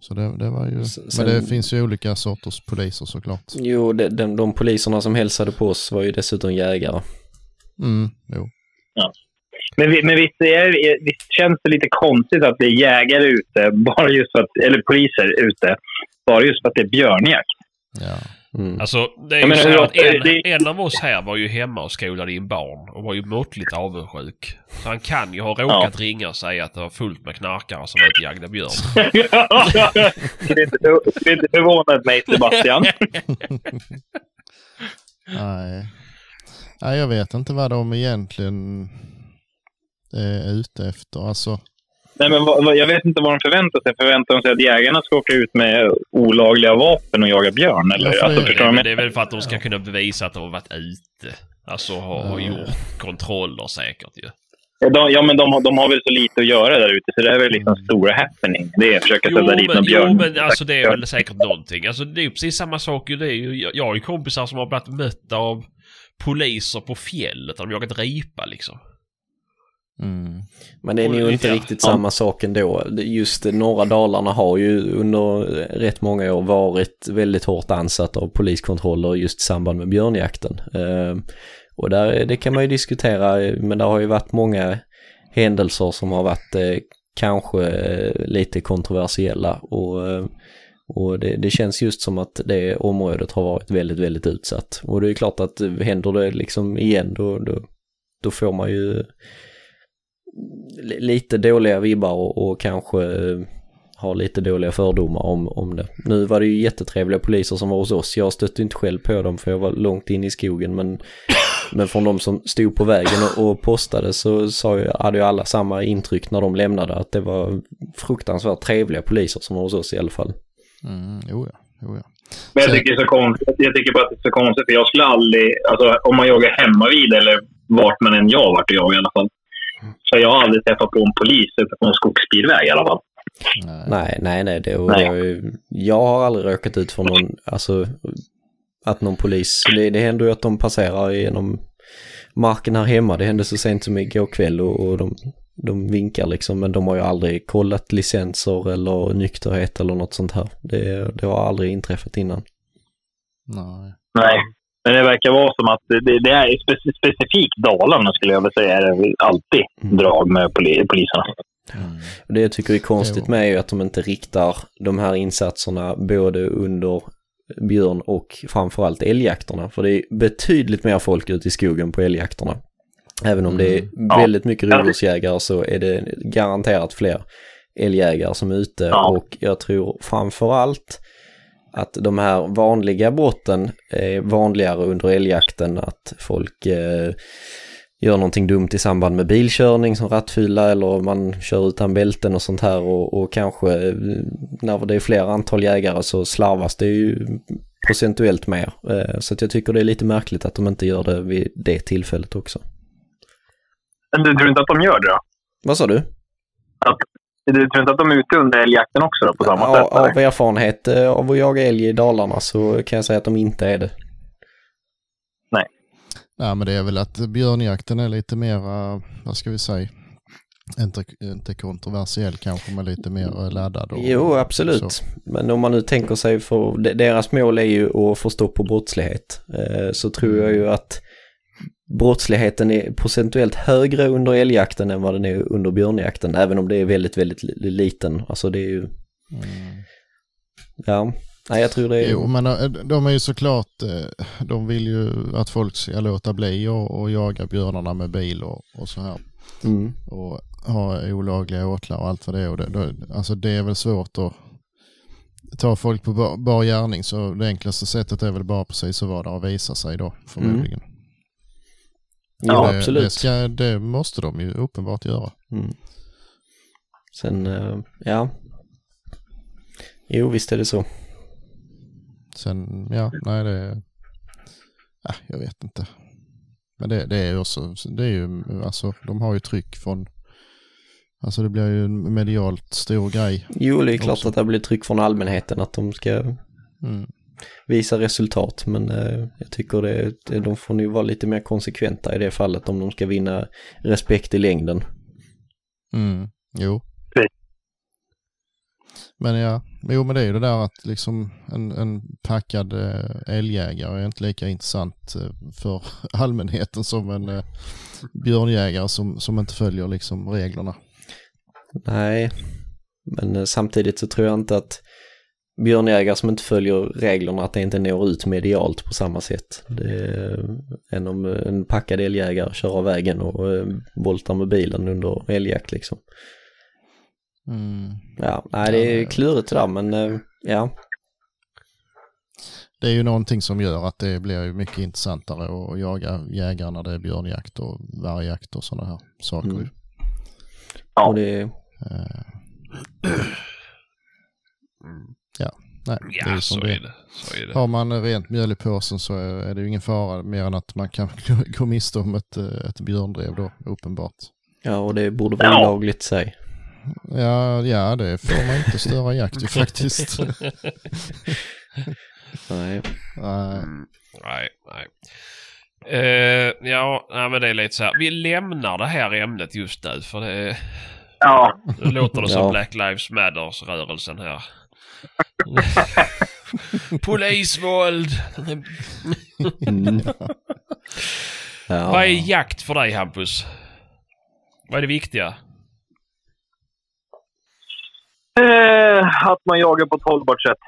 [SPEAKER 2] Så det, det var ju,
[SPEAKER 4] S-
[SPEAKER 2] men
[SPEAKER 4] sen-
[SPEAKER 2] det finns ju olika sorters poliser såklart.
[SPEAKER 4] Jo, de, de, de poliserna som hälsade på oss var ju dessutom jägare.
[SPEAKER 2] Mm, jo.
[SPEAKER 3] Men, vi- men visst, är, är- visst känns det lite konstigt att det är jägare ute, bara just för att, eller poliser ute, bara just för att det är björnjakt?
[SPEAKER 2] Ja.
[SPEAKER 4] Mm.
[SPEAKER 1] Alltså, det är ju
[SPEAKER 3] menar,
[SPEAKER 1] så att en,
[SPEAKER 3] det-
[SPEAKER 1] en av oss här var ju hemma och skolade in barn och var ju måttligt avundsjuk. Så han kan ju ha råkat ringa och säga att det var fullt med knarkare som var ute och jagade björn.
[SPEAKER 3] det är inte förvånat mig, Sebastian.
[SPEAKER 2] Nej. Nej, jag vet inte vad de egentligen är ute efter. Alltså,
[SPEAKER 3] Nej, men vad, vad, jag vet inte vad de förväntar sig. Förväntar de sig att jägarna ska åka ut med olagliga vapen och jaga björn? Eller?
[SPEAKER 2] Ja, för
[SPEAKER 3] alltså,
[SPEAKER 2] det-
[SPEAKER 1] det
[SPEAKER 3] jag
[SPEAKER 1] är väl för att de ska kunna bevisa att de har varit ute. Alltså har, har
[SPEAKER 2] Ja.
[SPEAKER 1] gjort kontroller säkert ju.
[SPEAKER 3] de, Ja, men de, har- de har väl så lite att göra där ute, så det är väl liksom stora happening. Det är att försöka
[SPEAKER 1] Jo
[SPEAKER 3] sätta dit
[SPEAKER 1] men,
[SPEAKER 3] någon björn.
[SPEAKER 1] jo men alltså det är väl säkert någonting. Alltså det är ju precis samma sak ju. Det är ju, jag, jag har ju kompisar som har blivit mötta av poliser på fjället. De har jagat ripa liksom.
[SPEAKER 2] Mm.
[SPEAKER 4] Men det är nog inte riktigt
[SPEAKER 3] Ja.
[SPEAKER 4] samma sak ändå. Just norra Dalarna har ju under rätt många år varit väldigt hårt ansatt av poliskontroller just i samband med björnjakten. Eh, och där, det kan man ju diskutera, men det har ju varit många händelser som har varit eh, kanske eh, lite kontroversiella och, eh, och det, det känns just som att det området har varit väldigt, väldigt utsatt. Och det är klart att händer det liksom igen då, då, då får man ju lite dåliga vibbar och, och kanske eh, har lite dåliga fördomar om, om det. Nu var det ju jättetrevliga poliser som var hos oss. Jag stötte inte själv på dem för jag var långt in i skogen men, men från de som stod på vägen och, och postade så sa jag, hade ju alla samma intryck när de lämnade att det var fruktansvärt trevliga poliser som var hos oss i alla fall.
[SPEAKER 2] Mm, jo, ja. Jo, ja.
[SPEAKER 3] Men jag tycker, det är så konstigt, jag tycker bara att det är så konstigt, för jag skulle aldrig... Alltså, om man jagar hemma vid eller vart man än jag varit och jagat i alla fall. Så jag har aldrig träffat på en polis ute på en skogsbilväg i alla fall.
[SPEAKER 2] Nej.
[SPEAKER 4] Nej, nej. Det, och
[SPEAKER 3] Nej.
[SPEAKER 4] ju, jag har aldrig råkat ut för någon, alltså att någon polis, det, det händer ju att de passerar genom marken här hemma. Det hände så sent som igår kväll och, och de, de vinkar liksom, men de har ju aldrig kollat licenser eller nykterhet eller något sånt här. Det, det har aldrig inträffat innan.
[SPEAKER 2] Nej.
[SPEAKER 3] Nej. Men det verkar vara som att det, det, är spe, specifikt Dalarna skulle jag vilja säga, är alltid
[SPEAKER 4] Mm.
[SPEAKER 3] drag med poli, poliserna.
[SPEAKER 2] Mm.
[SPEAKER 4] Det jag tycker är konstigt med är ju att de inte riktar de här insatserna både under björn och framförallt älgjakterna. För det är betydligt mer folk ute i skogen på älgjakterna. Även om det är
[SPEAKER 3] Ja.
[SPEAKER 4] väldigt mycket rovdjursjägare så är det garanterat fler älgjägare som är ute.
[SPEAKER 3] Ja.
[SPEAKER 4] Och jag tror framförallt att de här vanliga brotten är vanligare under älgjakten. Att folk eh, gör någonting dumt i samband med bilkörning som rattfylla eller man kör utan bälten och sånt här och, och kanske eh, när det är fler antal jägare så slarvas det ju procentuellt mer. Eh, Så att jag tycker det är lite märkligt att de inte gör det vid det tillfället också.
[SPEAKER 3] Men du tror inte att de gör det då?
[SPEAKER 4] Vad sa du?
[SPEAKER 3] Du tror inte att de är ute under älgjakten också då, på samma
[SPEAKER 4] Ja,
[SPEAKER 3] sätt? eller?
[SPEAKER 4] av erfarenhet eh, av att jaga älg i Dalarna så kan jag säga att de inte är det.
[SPEAKER 2] Nej, men det är väl att björnjakten är lite mer, vad ska vi säga, inte, inte kontroversiell kanske, men lite mer laddad. Och,
[SPEAKER 4] Jo, absolut.
[SPEAKER 2] så.
[SPEAKER 4] Men om man nu tänker sig för de- deras mål är ju att få stopp på brottslighet. Eh, Så tror jag ju att brottsligheten är procentuellt högre under älgjakten än vad den är under björnjakten, även om det är väldigt, väldigt li- liten. Alltså det är ju, ja, nej jag tror det är...
[SPEAKER 2] Jo, men eh, de är ju såklart, eh, de vill ju att folk ska låta bli och, och jaga björnarna med bil och, och så här.
[SPEAKER 4] Mm.
[SPEAKER 2] Och ha olagliga åtlar och allt vad det är. Och det, då, alltså det är väl svårt att ta folk på bar, bar gärning. Så det enklaste sättet är väl bara precis att vara där och visa sig då förmodligen.
[SPEAKER 4] Jo,
[SPEAKER 2] det,
[SPEAKER 4] absolut.
[SPEAKER 2] Det, ska, det måste de ju uppenbart göra.
[SPEAKER 4] Mm. Sen, eh, ja. Jo, visst är det så.
[SPEAKER 2] Sen, ja, nej det... Äh, jag vet inte. Men det, det är ju också, det är ju, alltså de har ju tryck från, alltså det blir ju en medialt stor grej.
[SPEAKER 4] Jo, det är klart
[SPEAKER 2] Också.
[SPEAKER 4] att det blir tryck från allmänheten att de ska
[SPEAKER 2] Mm.
[SPEAKER 4] Visa resultat, men eh, jag tycker det, de får nu vara lite mer konsekventa i det fallet om de ska vinna respekt i längden.
[SPEAKER 2] Mm. Jo. Men ja, jo men det är ju det där att liksom en, en packad eh, älgjägare är inte lika intressant eh, för allmänheten som en eh, björnjägare som, som inte följer liksom reglerna.
[SPEAKER 4] Nej, men samtidigt så tror jag inte att björnjägare som inte följer reglerna att det inte når ut medialt på samma sätt. Det är än om eh, en packad älgjägare kör av vägen och eh, voltar med bilen under älgjakt liksom.
[SPEAKER 2] Mm.
[SPEAKER 4] Ja, nej det är klurigt det där men eh, ja.
[SPEAKER 2] Det är ju någonting som gör att det blir ju mycket intressantare att jaga jägare när det är björnjakt och vargjakt och sådana här saker.
[SPEAKER 4] Mm.
[SPEAKER 3] Ja.
[SPEAKER 4] Och det,
[SPEAKER 2] Eh, Ja, nej, det är
[SPEAKER 1] Ja, så
[SPEAKER 2] det
[SPEAKER 1] är det. Så är det.
[SPEAKER 2] Har man rent mjöl i påsen så är det ju ingen fara mer än att man kan gå miste om ett, eh, ett björndrev då, uppenbart.
[SPEAKER 4] ja, och det borde vara
[SPEAKER 3] Ja.
[SPEAKER 4] olagligt sig.
[SPEAKER 2] Ja, ja, det får man inte störa jakt ju faktiskt.
[SPEAKER 4] Nej.
[SPEAKER 2] Nej.
[SPEAKER 1] Mm, nej, nej. Eh, ja, nej, men det är lite så här. Vi lämnar det här ämnet just nu för det,
[SPEAKER 3] Ja,
[SPEAKER 1] det låter det som
[SPEAKER 4] Ja.
[SPEAKER 1] Black Lives Matters-rörelsen här. Polisvåld!
[SPEAKER 4] Mm. Ja.
[SPEAKER 1] Vad är jakt för dig Hampus? Vad är det viktiga?
[SPEAKER 3] Eh, att man jagar på ett hållbart sätt.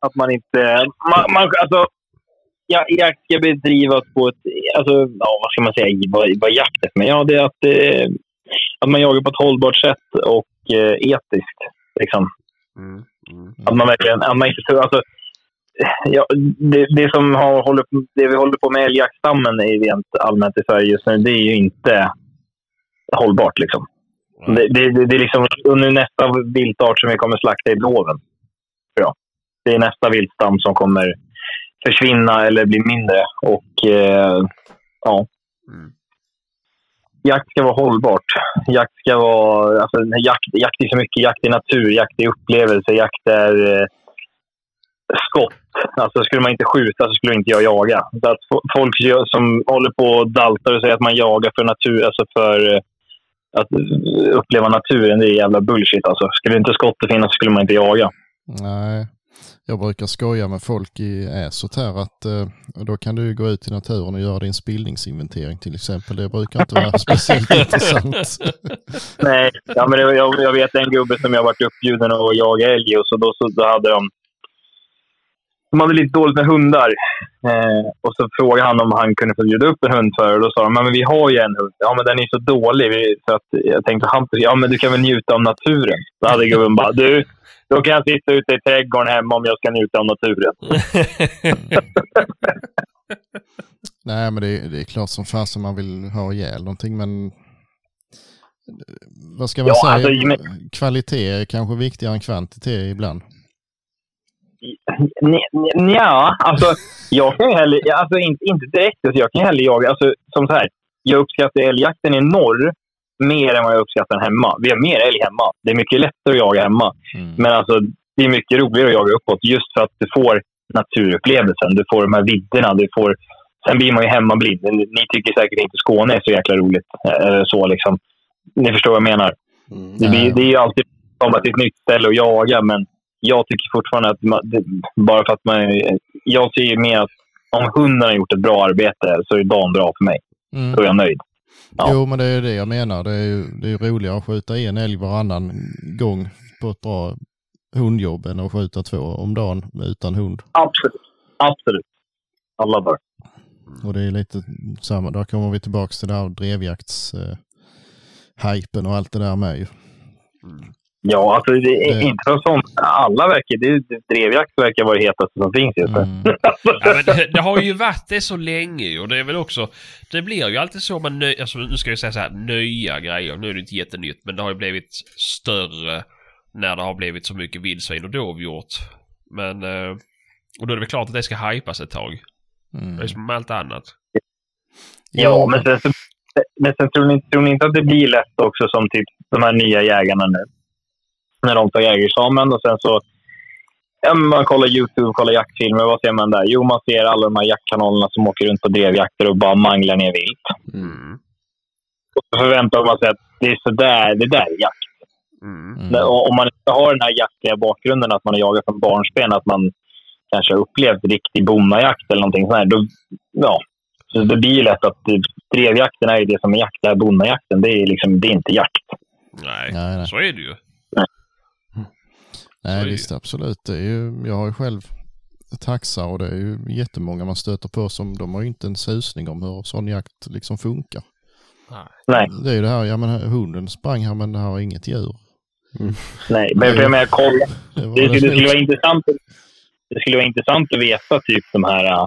[SPEAKER 3] Att man inte... Man, man, alltså, ja, jakt ska bedrivas på ett... Alltså, ja, vad ska man säga? Vad, vad jakt är? Ja, det är att, eh, att man jagar på ett hållbart sätt och eh, etiskt. Liksom.
[SPEAKER 1] Mm, mm.
[SPEAKER 3] Att man verkligen... Att man inte, tror- alltså, ja, det, det, som har, håller, det vi håller på med älgjaktstammen i rent allmänt i Sverige just nu, det är ju inte hållbart. Liksom. Det, det, det, det är liksom under nästa viltart som vi kommer slakta i blåven. Ja. Det är nästa viltstam som kommer försvinna eller bli mindre. Och eh, ja.
[SPEAKER 1] Mm.
[SPEAKER 3] Jakt ska vara hållbart. Jakt ska vara... Alltså, jakt, jakt är så mycket. Jakt är natur, jakt är upplevelse, jakt är eh, skott. Alltså, skulle man inte skjuta så skulle inte jag jaga. Så att folk som håller på och daltar och säger att man jagar för natur, alltså för eh, att uppleva naturen, det är jävla bullshit. Alltså. Skulle inte skottet finnas så skulle man inte jaga.
[SPEAKER 2] Nej, jag brukar skoja med folk i Äsot här att eh, då kan du gå ut i naturen och göra din spillningsinventering till exempel. Det brukar inte vara speciellt intressant.
[SPEAKER 3] Nej, ja, men det, jag, jag vet en gubbe som jag varit uppbjuden att jaga älg och så då, så då hade de... De hade lite dåligt med hundar. Eh, och så frågade han om han kunde få bjuda upp en hund för och Då sa de, men vi har ju en hund. Ja, men den är så dålig. Så att jag tänkte, Hampus, ja men du kan väl njuta av naturen? Då hade gubben bara, du, då kan jag sitta ute i trädgården hemma om jag ska njuta av naturen.
[SPEAKER 2] Nej, men det, är- det är klart som fasen man vill ha ihjäl någonting, men eh, vad ska man
[SPEAKER 3] Ja,
[SPEAKER 2] säga?
[SPEAKER 3] alltså, men-
[SPEAKER 2] Kvalitet är kanske viktigare än kvantitet ibland.
[SPEAKER 3] Ja, alltså jag kan ju hellre, alltså inte, inte direkt, alltså, jag kan ju hellre jaga, alltså som så här, jag uppskattar älgjakten i norr mer än vad jag uppskattar den hemma. Vi har mer älg hemma. Det är mycket lättare att jaga hemma.
[SPEAKER 2] Mm.
[SPEAKER 3] Men alltså, det är mycket roligare att jaga uppåt just för att du får naturupplevelsen. Du får de här vidderna. Du får... Sen blir man ju hemmablind. Ni tycker säkert inte Skåne är så jäkla roligt. Eh, så liksom. Ni förstår vad jag menar.
[SPEAKER 4] Mm.
[SPEAKER 3] Det, blir, det är ju alltid att till ett nytt ställe och jaga, men jag tycker fortfarande att man, det, bara för att man... Jag ser ju mer att om hunden har gjort ett bra arbete så är dagen bra för mig.
[SPEAKER 2] Mm.
[SPEAKER 3] Då är jag nöjd. Ja.
[SPEAKER 2] Jo, men det är det jag menar. Det är ju det är roligare att skjuta en älg varannan gång på ett bra hundjobb än att skjuta två om dagen utan hund.
[SPEAKER 3] Absolut. Absolut. Alla dagar.
[SPEAKER 2] Och det är lite samma. Där kommer vi tillbaka till det här drevjakts eh, hypen och allt det där med ju.
[SPEAKER 3] Ja, alltså det är
[SPEAKER 2] Det-
[SPEAKER 3] inte för sånt. Alla verkar... Det, drevjakt verkar vara det hetaste som finns just nu.
[SPEAKER 2] Mm.
[SPEAKER 1] Ja, men det, det har ju varit det så länge och det är väl också... Det blir ju alltid så man nöj, alltså nu ska jag säga så här, nya grejer. Nu är det inte jättenytt men det har ju blivit större när det har blivit så mycket vildsvin och dovhjort. Men... eh, Och då är det väl klart att det ska hypas ett tag.
[SPEAKER 2] Mm.
[SPEAKER 1] Det är som med allt annat.
[SPEAKER 3] Ja, men sen, men sen tror, ni, tror ni inte att det blir lätt också som typ de här nya jägarna nu? När de tar jägarexamen och sen så... Ja, man kollar YouTube, kollar jaktfilmer. Vad ser man där? Jo, man ser alla de här jaktkanalerna som åker runt på drevjakter och bara manglar ner vilt.
[SPEAKER 1] Mm.
[SPEAKER 3] Och så förväntar man sig att det är så där, det där är jakt.
[SPEAKER 1] Mm.
[SPEAKER 2] Mm.
[SPEAKER 3] Om man inte har den här jaktliga bakgrunden, att man har jagat från barnsben, att man kanske har upplevt riktig bonnajakt eller någonting sånt här, då, ja. Så det blir ju lätt att drevjakten är det som är jakt. Det här bonnajakten, det är, liksom, det är inte jakt.
[SPEAKER 1] Nej,
[SPEAKER 2] Nej, nej.
[SPEAKER 1] så är det ju.
[SPEAKER 2] Nej,
[SPEAKER 1] det
[SPEAKER 2] visst absolut. Det är ju, jag har ju själv taxa och det är ju jättemånga man stöter på som de har ju inte en susning om hur sån jakt liksom funkar.
[SPEAKER 3] Nej,
[SPEAKER 2] Det är ju det här, ja men hunden sprang här men det här är inget djur.
[SPEAKER 3] nej. Men för jag menar, kolla.
[SPEAKER 2] Det,
[SPEAKER 3] Det, det, skulle vara intressant, det skulle vara intressant att veta typ de här uh,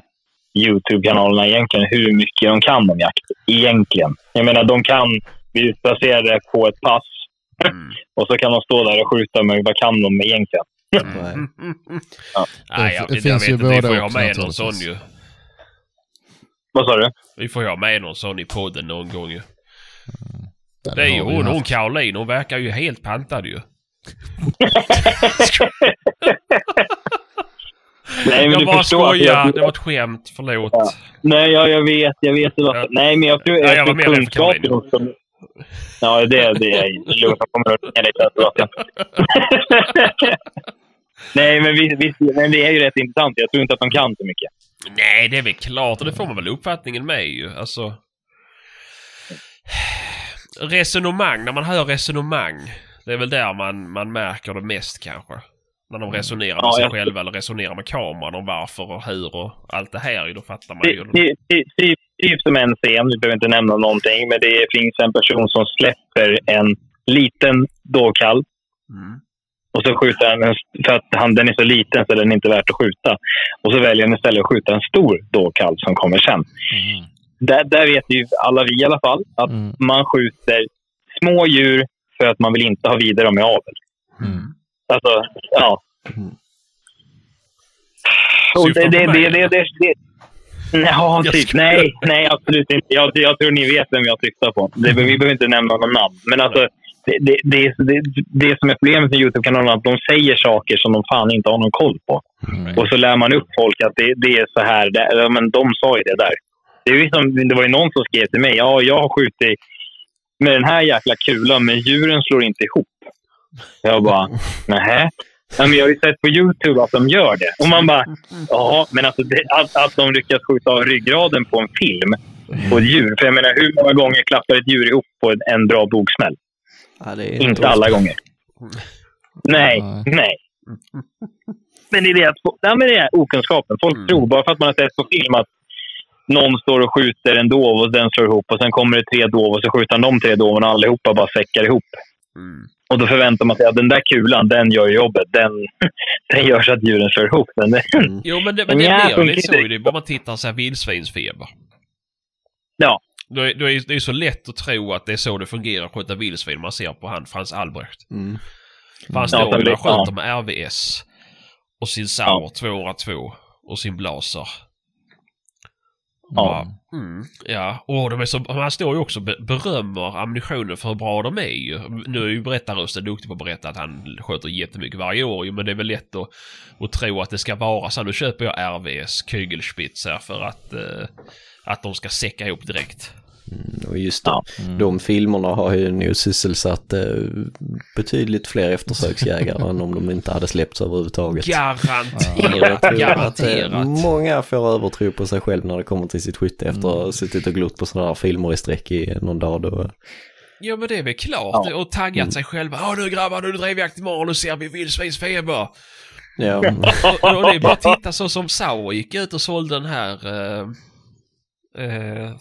[SPEAKER 3] YouTube-kanalerna egentligen, hur mycket de kan om jakt. Egentligen. Jag menar, de kan bli utplacerade på ett pass
[SPEAKER 1] Mm.
[SPEAKER 3] och så kan de stå där och skjuta, men vad kan de egentligen?
[SPEAKER 4] Nej.
[SPEAKER 3] Ja.
[SPEAKER 1] Nej, jag,
[SPEAKER 2] Det
[SPEAKER 1] jag
[SPEAKER 2] finns
[SPEAKER 1] vet
[SPEAKER 2] ju
[SPEAKER 1] inte. Vi får ju ha med någon sån ju.
[SPEAKER 3] Vad sa du?
[SPEAKER 1] Vi får ju ha med någon sån i podden någon gång ju.
[SPEAKER 2] Ja,
[SPEAKER 1] Det är ju hon, hon. Caroline, hon verkar ju helt pantad ju.
[SPEAKER 3] Nej, men
[SPEAKER 1] jag
[SPEAKER 3] du
[SPEAKER 1] bara skojar,
[SPEAKER 3] jag-
[SPEAKER 1] det var ett skämt, förlåt.
[SPEAKER 3] Ja. Nej, ja, jag vet. Jag vet det var...
[SPEAKER 1] Ja.
[SPEAKER 3] Nej, men jag tror...
[SPEAKER 1] Ja,
[SPEAKER 3] Jag,
[SPEAKER 1] jag var för
[SPEAKER 3] kunskapen
[SPEAKER 1] Caroline.
[SPEAKER 3] Ja, det, det är lugnt. Jag kommer att sen. så att jag- Nej, men, visst, visst, men det är ju rätt intressant. Jag tror inte att de kan så mycket.
[SPEAKER 1] Nej, det är väl klart och det får man väl uppfattningen med ju. Alltså... Resonemang, när man hör resonemang. Det är väl där man, man märker det mest kanske. När de resonerar med
[SPEAKER 3] Ja,
[SPEAKER 1] sig
[SPEAKER 3] jag-
[SPEAKER 1] själva eller resonerar med kameran om varför och hur och allt det här. Då fattar man ju.
[SPEAKER 3] ty- ty- Typ typ som en scen, vi behöver inte nämna någonting, men det finns en person som släpper en liten dåkalv
[SPEAKER 1] Mm.
[SPEAKER 3] och så skjuter han en, för att han, den är så liten så den är inte värt att skjuta. Och så väljer han istället att skjuta en stor dåkalv som kommer sen.
[SPEAKER 2] Mm.
[SPEAKER 3] Där, där vet ju alla vi i alla fall att
[SPEAKER 2] Mm.
[SPEAKER 3] man skjuter små djur för att man vill inte ha vidare dem i avel.
[SPEAKER 2] Mm.
[SPEAKER 3] Alltså, ja.
[SPEAKER 2] Mm.
[SPEAKER 3] Och det, det, det, det, det, det, Ja, typ. Nej, nej, absolut inte. Jag, jag tror ni vet vem jag syftar på. Det, vi behöver inte nämna någon namn. Men alltså, det, det, det, det, som är problemet med Youtube-kanalen är att de säger saker som de fan inte har någon koll på.
[SPEAKER 2] Mm.
[SPEAKER 3] Och så lär man upp folk att det, det är så här. Det, men de sa ju det där. Det, är ju som, det var ju någon som skrev till mig. Ja, jag har skjutit med den här jäkla kulan, men djuren slår inte ihop. Jag bara, nähä? Ja, men jag har ju sett på Youtube att de gör det. Och man bara, ja, men alltså det, att, att de lyckas skjuta av ryggraden på en film på ett djur. För jag menar, hur många gånger klappar ett djur ihop på en, en bra bogsmäll?
[SPEAKER 4] Ja,
[SPEAKER 3] Inte alla gånger. Nej,
[SPEAKER 2] Nej.
[SPEAKER 3] nej. Men det är det att, ja, men det är okunskapen. Folk
[SPEAKER 1] Mm.
[SPEAKER 3] tror, bara för att man har sett på film, att någon står och skjuter en dov och den slår ihop och sen kommer det tre dov och så skjuter han de tre doven och allihopa bara säckar ihop.
[SPEAKER 1] Mm.
[SPEAKER 3] Och då förväntar man sig att den där kulan, den gör jobbet. Den, den gör så att djuren slår ihop. Men det,
[SPEAKER 4] Mm.
[SPEAKER 1] Jo, men det, men det
[SPEAKER 3] Ja,
[SPEAKER 1] blir lite så
[SPEAKER 3] inte.
[SPEAKER 1] ju. Det bara man tittar så här vildsvinsfeber.
[SPEAKER 3] Ja.
[SPEAKER 1] Då är, då är det är så lätt att tro att det är så det fungerar att skjuta vildsvin. Man ser på han Frans Albrecht.
[SPEAKER 4] Mm.
[SPEAKER 1] Han
[SPEAKER 3] Ja,
[SPEAKER 1] ju där och
[SPEAKER 3] det- ja.
[SPEAKER 1] skjuter med RVS. Och sin Sauer 202. Och sin Blaser.
[SPEAKER 3] Ja.
[SPEAKER 1] Mm, ja, och de är så, han står ju också och be- berömmer ammunitionen för hur bra de är ju. Nu är ju berättarrösten duktig på att berätta att han sköter jättemycket varje år ju, men det är väl lätt att, att tro att det ska vara så. Nu köper jag RVS Kügelspitz här för att, eh, att de ska säcka ihop direkt.
[SPEAKER 4] Mm, och just det,
[SPEAKER 3] Ja.
[SPEAKER 4] de filmerna har ju nog sysselsatt eh, betydligt fler eftersöksjägare än om de inte hade släppts överhuvudtaget.
[SPEAKER 1] Garanterat.
[SPEAKER 4] Jag eh,
[SPEAKER 1] Garanterat.
[SPEAKER 4] många får övertro på sig själv när det kommer till sitt skytte efter att ha suttit och glott på sådana här filmer i sträck i någon dag. Då.
[SPEAKER 1] Ja men det är väl klart.
[SPEAKER 3] Ja.
[SPEAKER 1] Och taggat sig själva. Ja nu grabbar, nu är det drevjakt imorgon. Nu ser vi vildsvinsfeber.
[SPEAKER 4] Ja,
[SPEAKER 1] Och, och det är bara att titta så som Sauer gick ut och sålde den här eh, eh,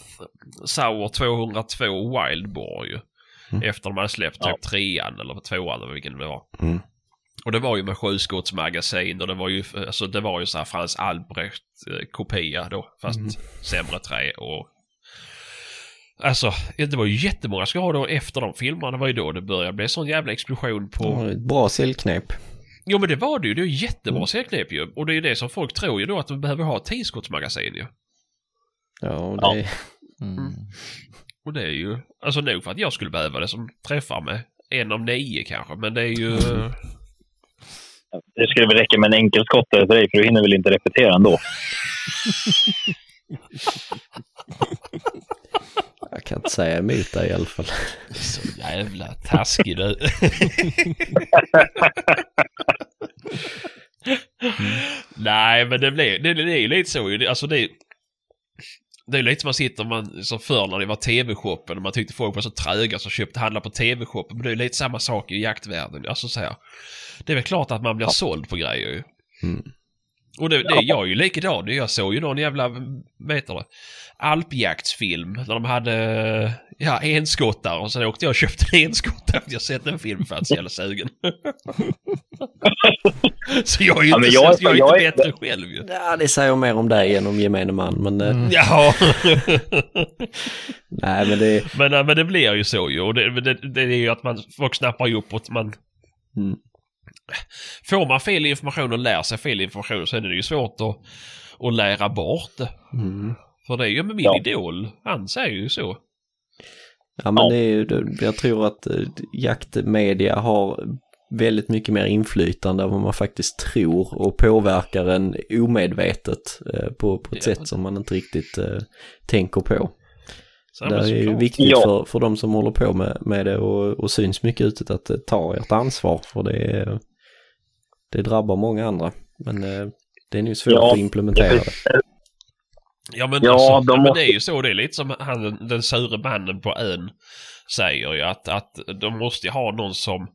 [SPEAKER 1] Sauer 202 Wildboar ju.
[SPEAKER 4] Mm.
[SPEAKER 1] Efter de hade släppt
[SPEAKER 3] Ja.
[SPEAKER 1] typ trean eller tvåan eller vilken det var.
[SPEAKER 4] Mm.
[SPEAKER 1] Och det var ju med sjuskottsmagasin och det var ju, alltså det var ju så här Frans Albrecht kopia då. Fast
[SPEAKER 4] Mm.
[SPEAKER 1] sämre trä och Alltså, det var ju jättemånga skador efter de filmerna. Det var ju då det började bli sån jävla explosion på...
[SPEAKER 4] Ja, ett bra säljknep.
[SPEAKER 1] Jo men det var det ju. Det är ju jättebra
[SPEAKER 4] Mm.
[SPEAKER 1] säljknep ju. Och det är ju det som folk tror ju då att de behöver ha ett tioskottsmagasin ju.
[SPEAKER 4] Ja, och
[SPEAKER 3] Ja.
[SPEAKER 4] det,
[SPEAKER 2] Mm.
[SPEAKER 1] Och det är ju, alltså nog för att jag skulle behöva det som träffar med en av nio kanske. Men det är ju...
[SPEAKER 3] Det skulle väl räcka med en enkelskottare för dig, för du hinner väl inte repetera ändå.
[SPEAKER 4] jag kan inte säga emot dig i alla fall.
[SPEAKER 1] Så jävla taskig du. Nej, men det blir, det, det är ju lite så ju. Det- Alltså det, det är lite som man sitter man, som förr när det var TV-shoppen och man tyckte folk var så tröga som köpte handla på TV-shoppen. Men det är lite samma sak i jaktvärlden. Alltså så här, det är väl klart att man blir såld på grejer ju.
[SPEAKER 4] Mm.
[SPEAKER 1] Och det, det, jag är ju likadan. Jag såg ju någon jävla, vad heter det, alpjaktsfilm där de hade, ja, enskottar och sen åkte jag och köpte en enskottare för jag sett den filmen för att så jävla sugen. så jag är ju
[SPEAKER 3] Ja,
[SPEAKER 1] inte,
[SPEAKER 3] jag-
[SPEAKER 1] så, jag är
[SPEAKER 3] jag
[SPEAKER 1] inte
[SPEAKER 3] är-
[SPEAKER 1] bättre själv ju.
[SPEAKER 4] Ja, det säger mer om dig än om gemene man, men eh,
[SPEAKER 1] Ja,
[SPEAKER 4] nej men det,
[SPEAKER 1] men, äh, men det blir ju så ju. Och det, det, det är ju att man, folk snappar ju upp och man...
[SPEAKER 4] Mm.
[SPEAKER 1] Får man fel information och lär sig fel information så är det ju svårt att, att lära bort det.
[SPEAKER 4] mm.
[SPEAKER 1] För det är ju med min
[SPEAKER 3] Ja.
[SPEAKER 1] idol. Han säger ju så.
[SPEAKER 4] Ja men
[SPEAKER 3] Ja.
[SPEAKER 4] det är ju, jag tror att eh, jaktmedia har väldigt mycket mer inflytande än vad man faktiskt tror och påverkar en omedvetet eh, på, på ett
[SPEAKER 1] Ja.
[SPEAKER 4] sätt som man inte riktigt eh, tänker på.
[SPEAKER 1] Så,
[SPEAKER 4] det är ju viktigt
[SPEAKER 3] Ja.
[SPEAKER 4] för, för de som håller på med, med det och, och syns mycket ute att eh, ta ert ansvar för det, det drabbar många andra. Men det är nu svårt
[SPEAKER 3] Ja,
[SPEAKER 4] att implementera det.
[SPEAKER 1] Ja men,
[SPEAKER 3] Ja,
[SPEAKER 1] alltså,
[SPEAKER 3] de
[SPEAKER 1] men
[SPEAKER 3] måste-
[SPEAKER 1] det är ju så. Det är lite som han, den sure mannen på ön säger ju att, att de måste ju ha någon som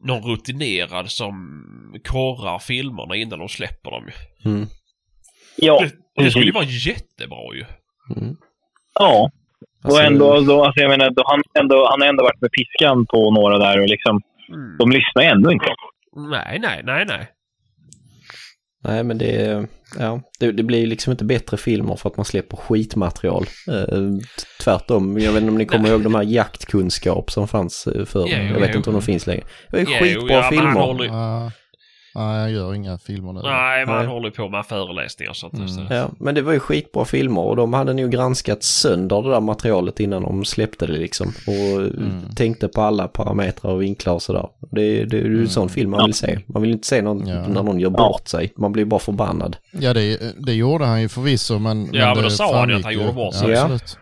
[SPEAKER 1] någon rutinerad som korrar filmerna innan de släpper dem. ju.
[SPEAKER 4] Mm.
[SPEAKER 3] Ja,
[SPEAKER 1] Det, det skulle ju vara jättebra ju.
[SPEAKER 4] Mm.
[SPEAKER 3] Ja,
[SPEAKER 4] Alltså,
[SPEAKER 3] och ändå, då, alltså jag menar, då, han, ändå, han har ändå varit med piskan på några där och liksom,
[SPEAKER 1] Mm.
[SPEAKER 3] de lyssnar ändå inte.
[SPEAKER 1] Nej, nej, nej, nej.
[SPEAKER 4] Nej men det, ja, det, det blir ju liksom inte bättre filmer för att man släpper skitmaterial. Eh, tvärtom, jag vet inte om ni kommer ihåg de här jaktkunskap som fanns eh, förr.
[SPEAKER 1] Jo,
[SPEAKER 4] jag vet
[SPEAKER 1] jo.
[SPEAKER 4] inte om de finns längre. Det var ju
[SPEAKER 1] Jo,
[SPEAKER 4] skitbra
[SPEAKER 1] ja,
[SPEAKER 4] filmer.
[SPEAKER 2] Nej, jag gör inga filmer nu.
[SPEAKER 1] Nej, man
[SPEAKER 4] Nej.
[SPEAKER 1] håller ju på med föreläsningar och sånt.
[SPEAKER 2] Mm.
[SPEAKER 1] Så.
[SPEAKER 4] Ja, men det var ju skitbra filmer och de hade nog granskat sönder det där materialet innan de släppte det liksom. Och
[SPEAKER 2] Mm.
[SPEAKER 4] tänkte på alla parametrar och vinklar och sådär. Det, det är ju en sån film man vill se. Man vill inte se någon
[SPEAKER 2] Ja.
[SPEAKER 4] när någon gör bort sig. Man blir bara förbannad.
[SPEAKER 2] Ja, det, det gjorde han ju förvisso, men...
[SPEAKER 1] Ja, men då
[SPEAKER 2] det
[SPEAKER 1] sa han ju att han gjorde bort
[SPEAKER 2] Ja,
[SPEAKER 1] sig.
[SPEAKER 4] Ja.
[SPEAKER 2] absolut.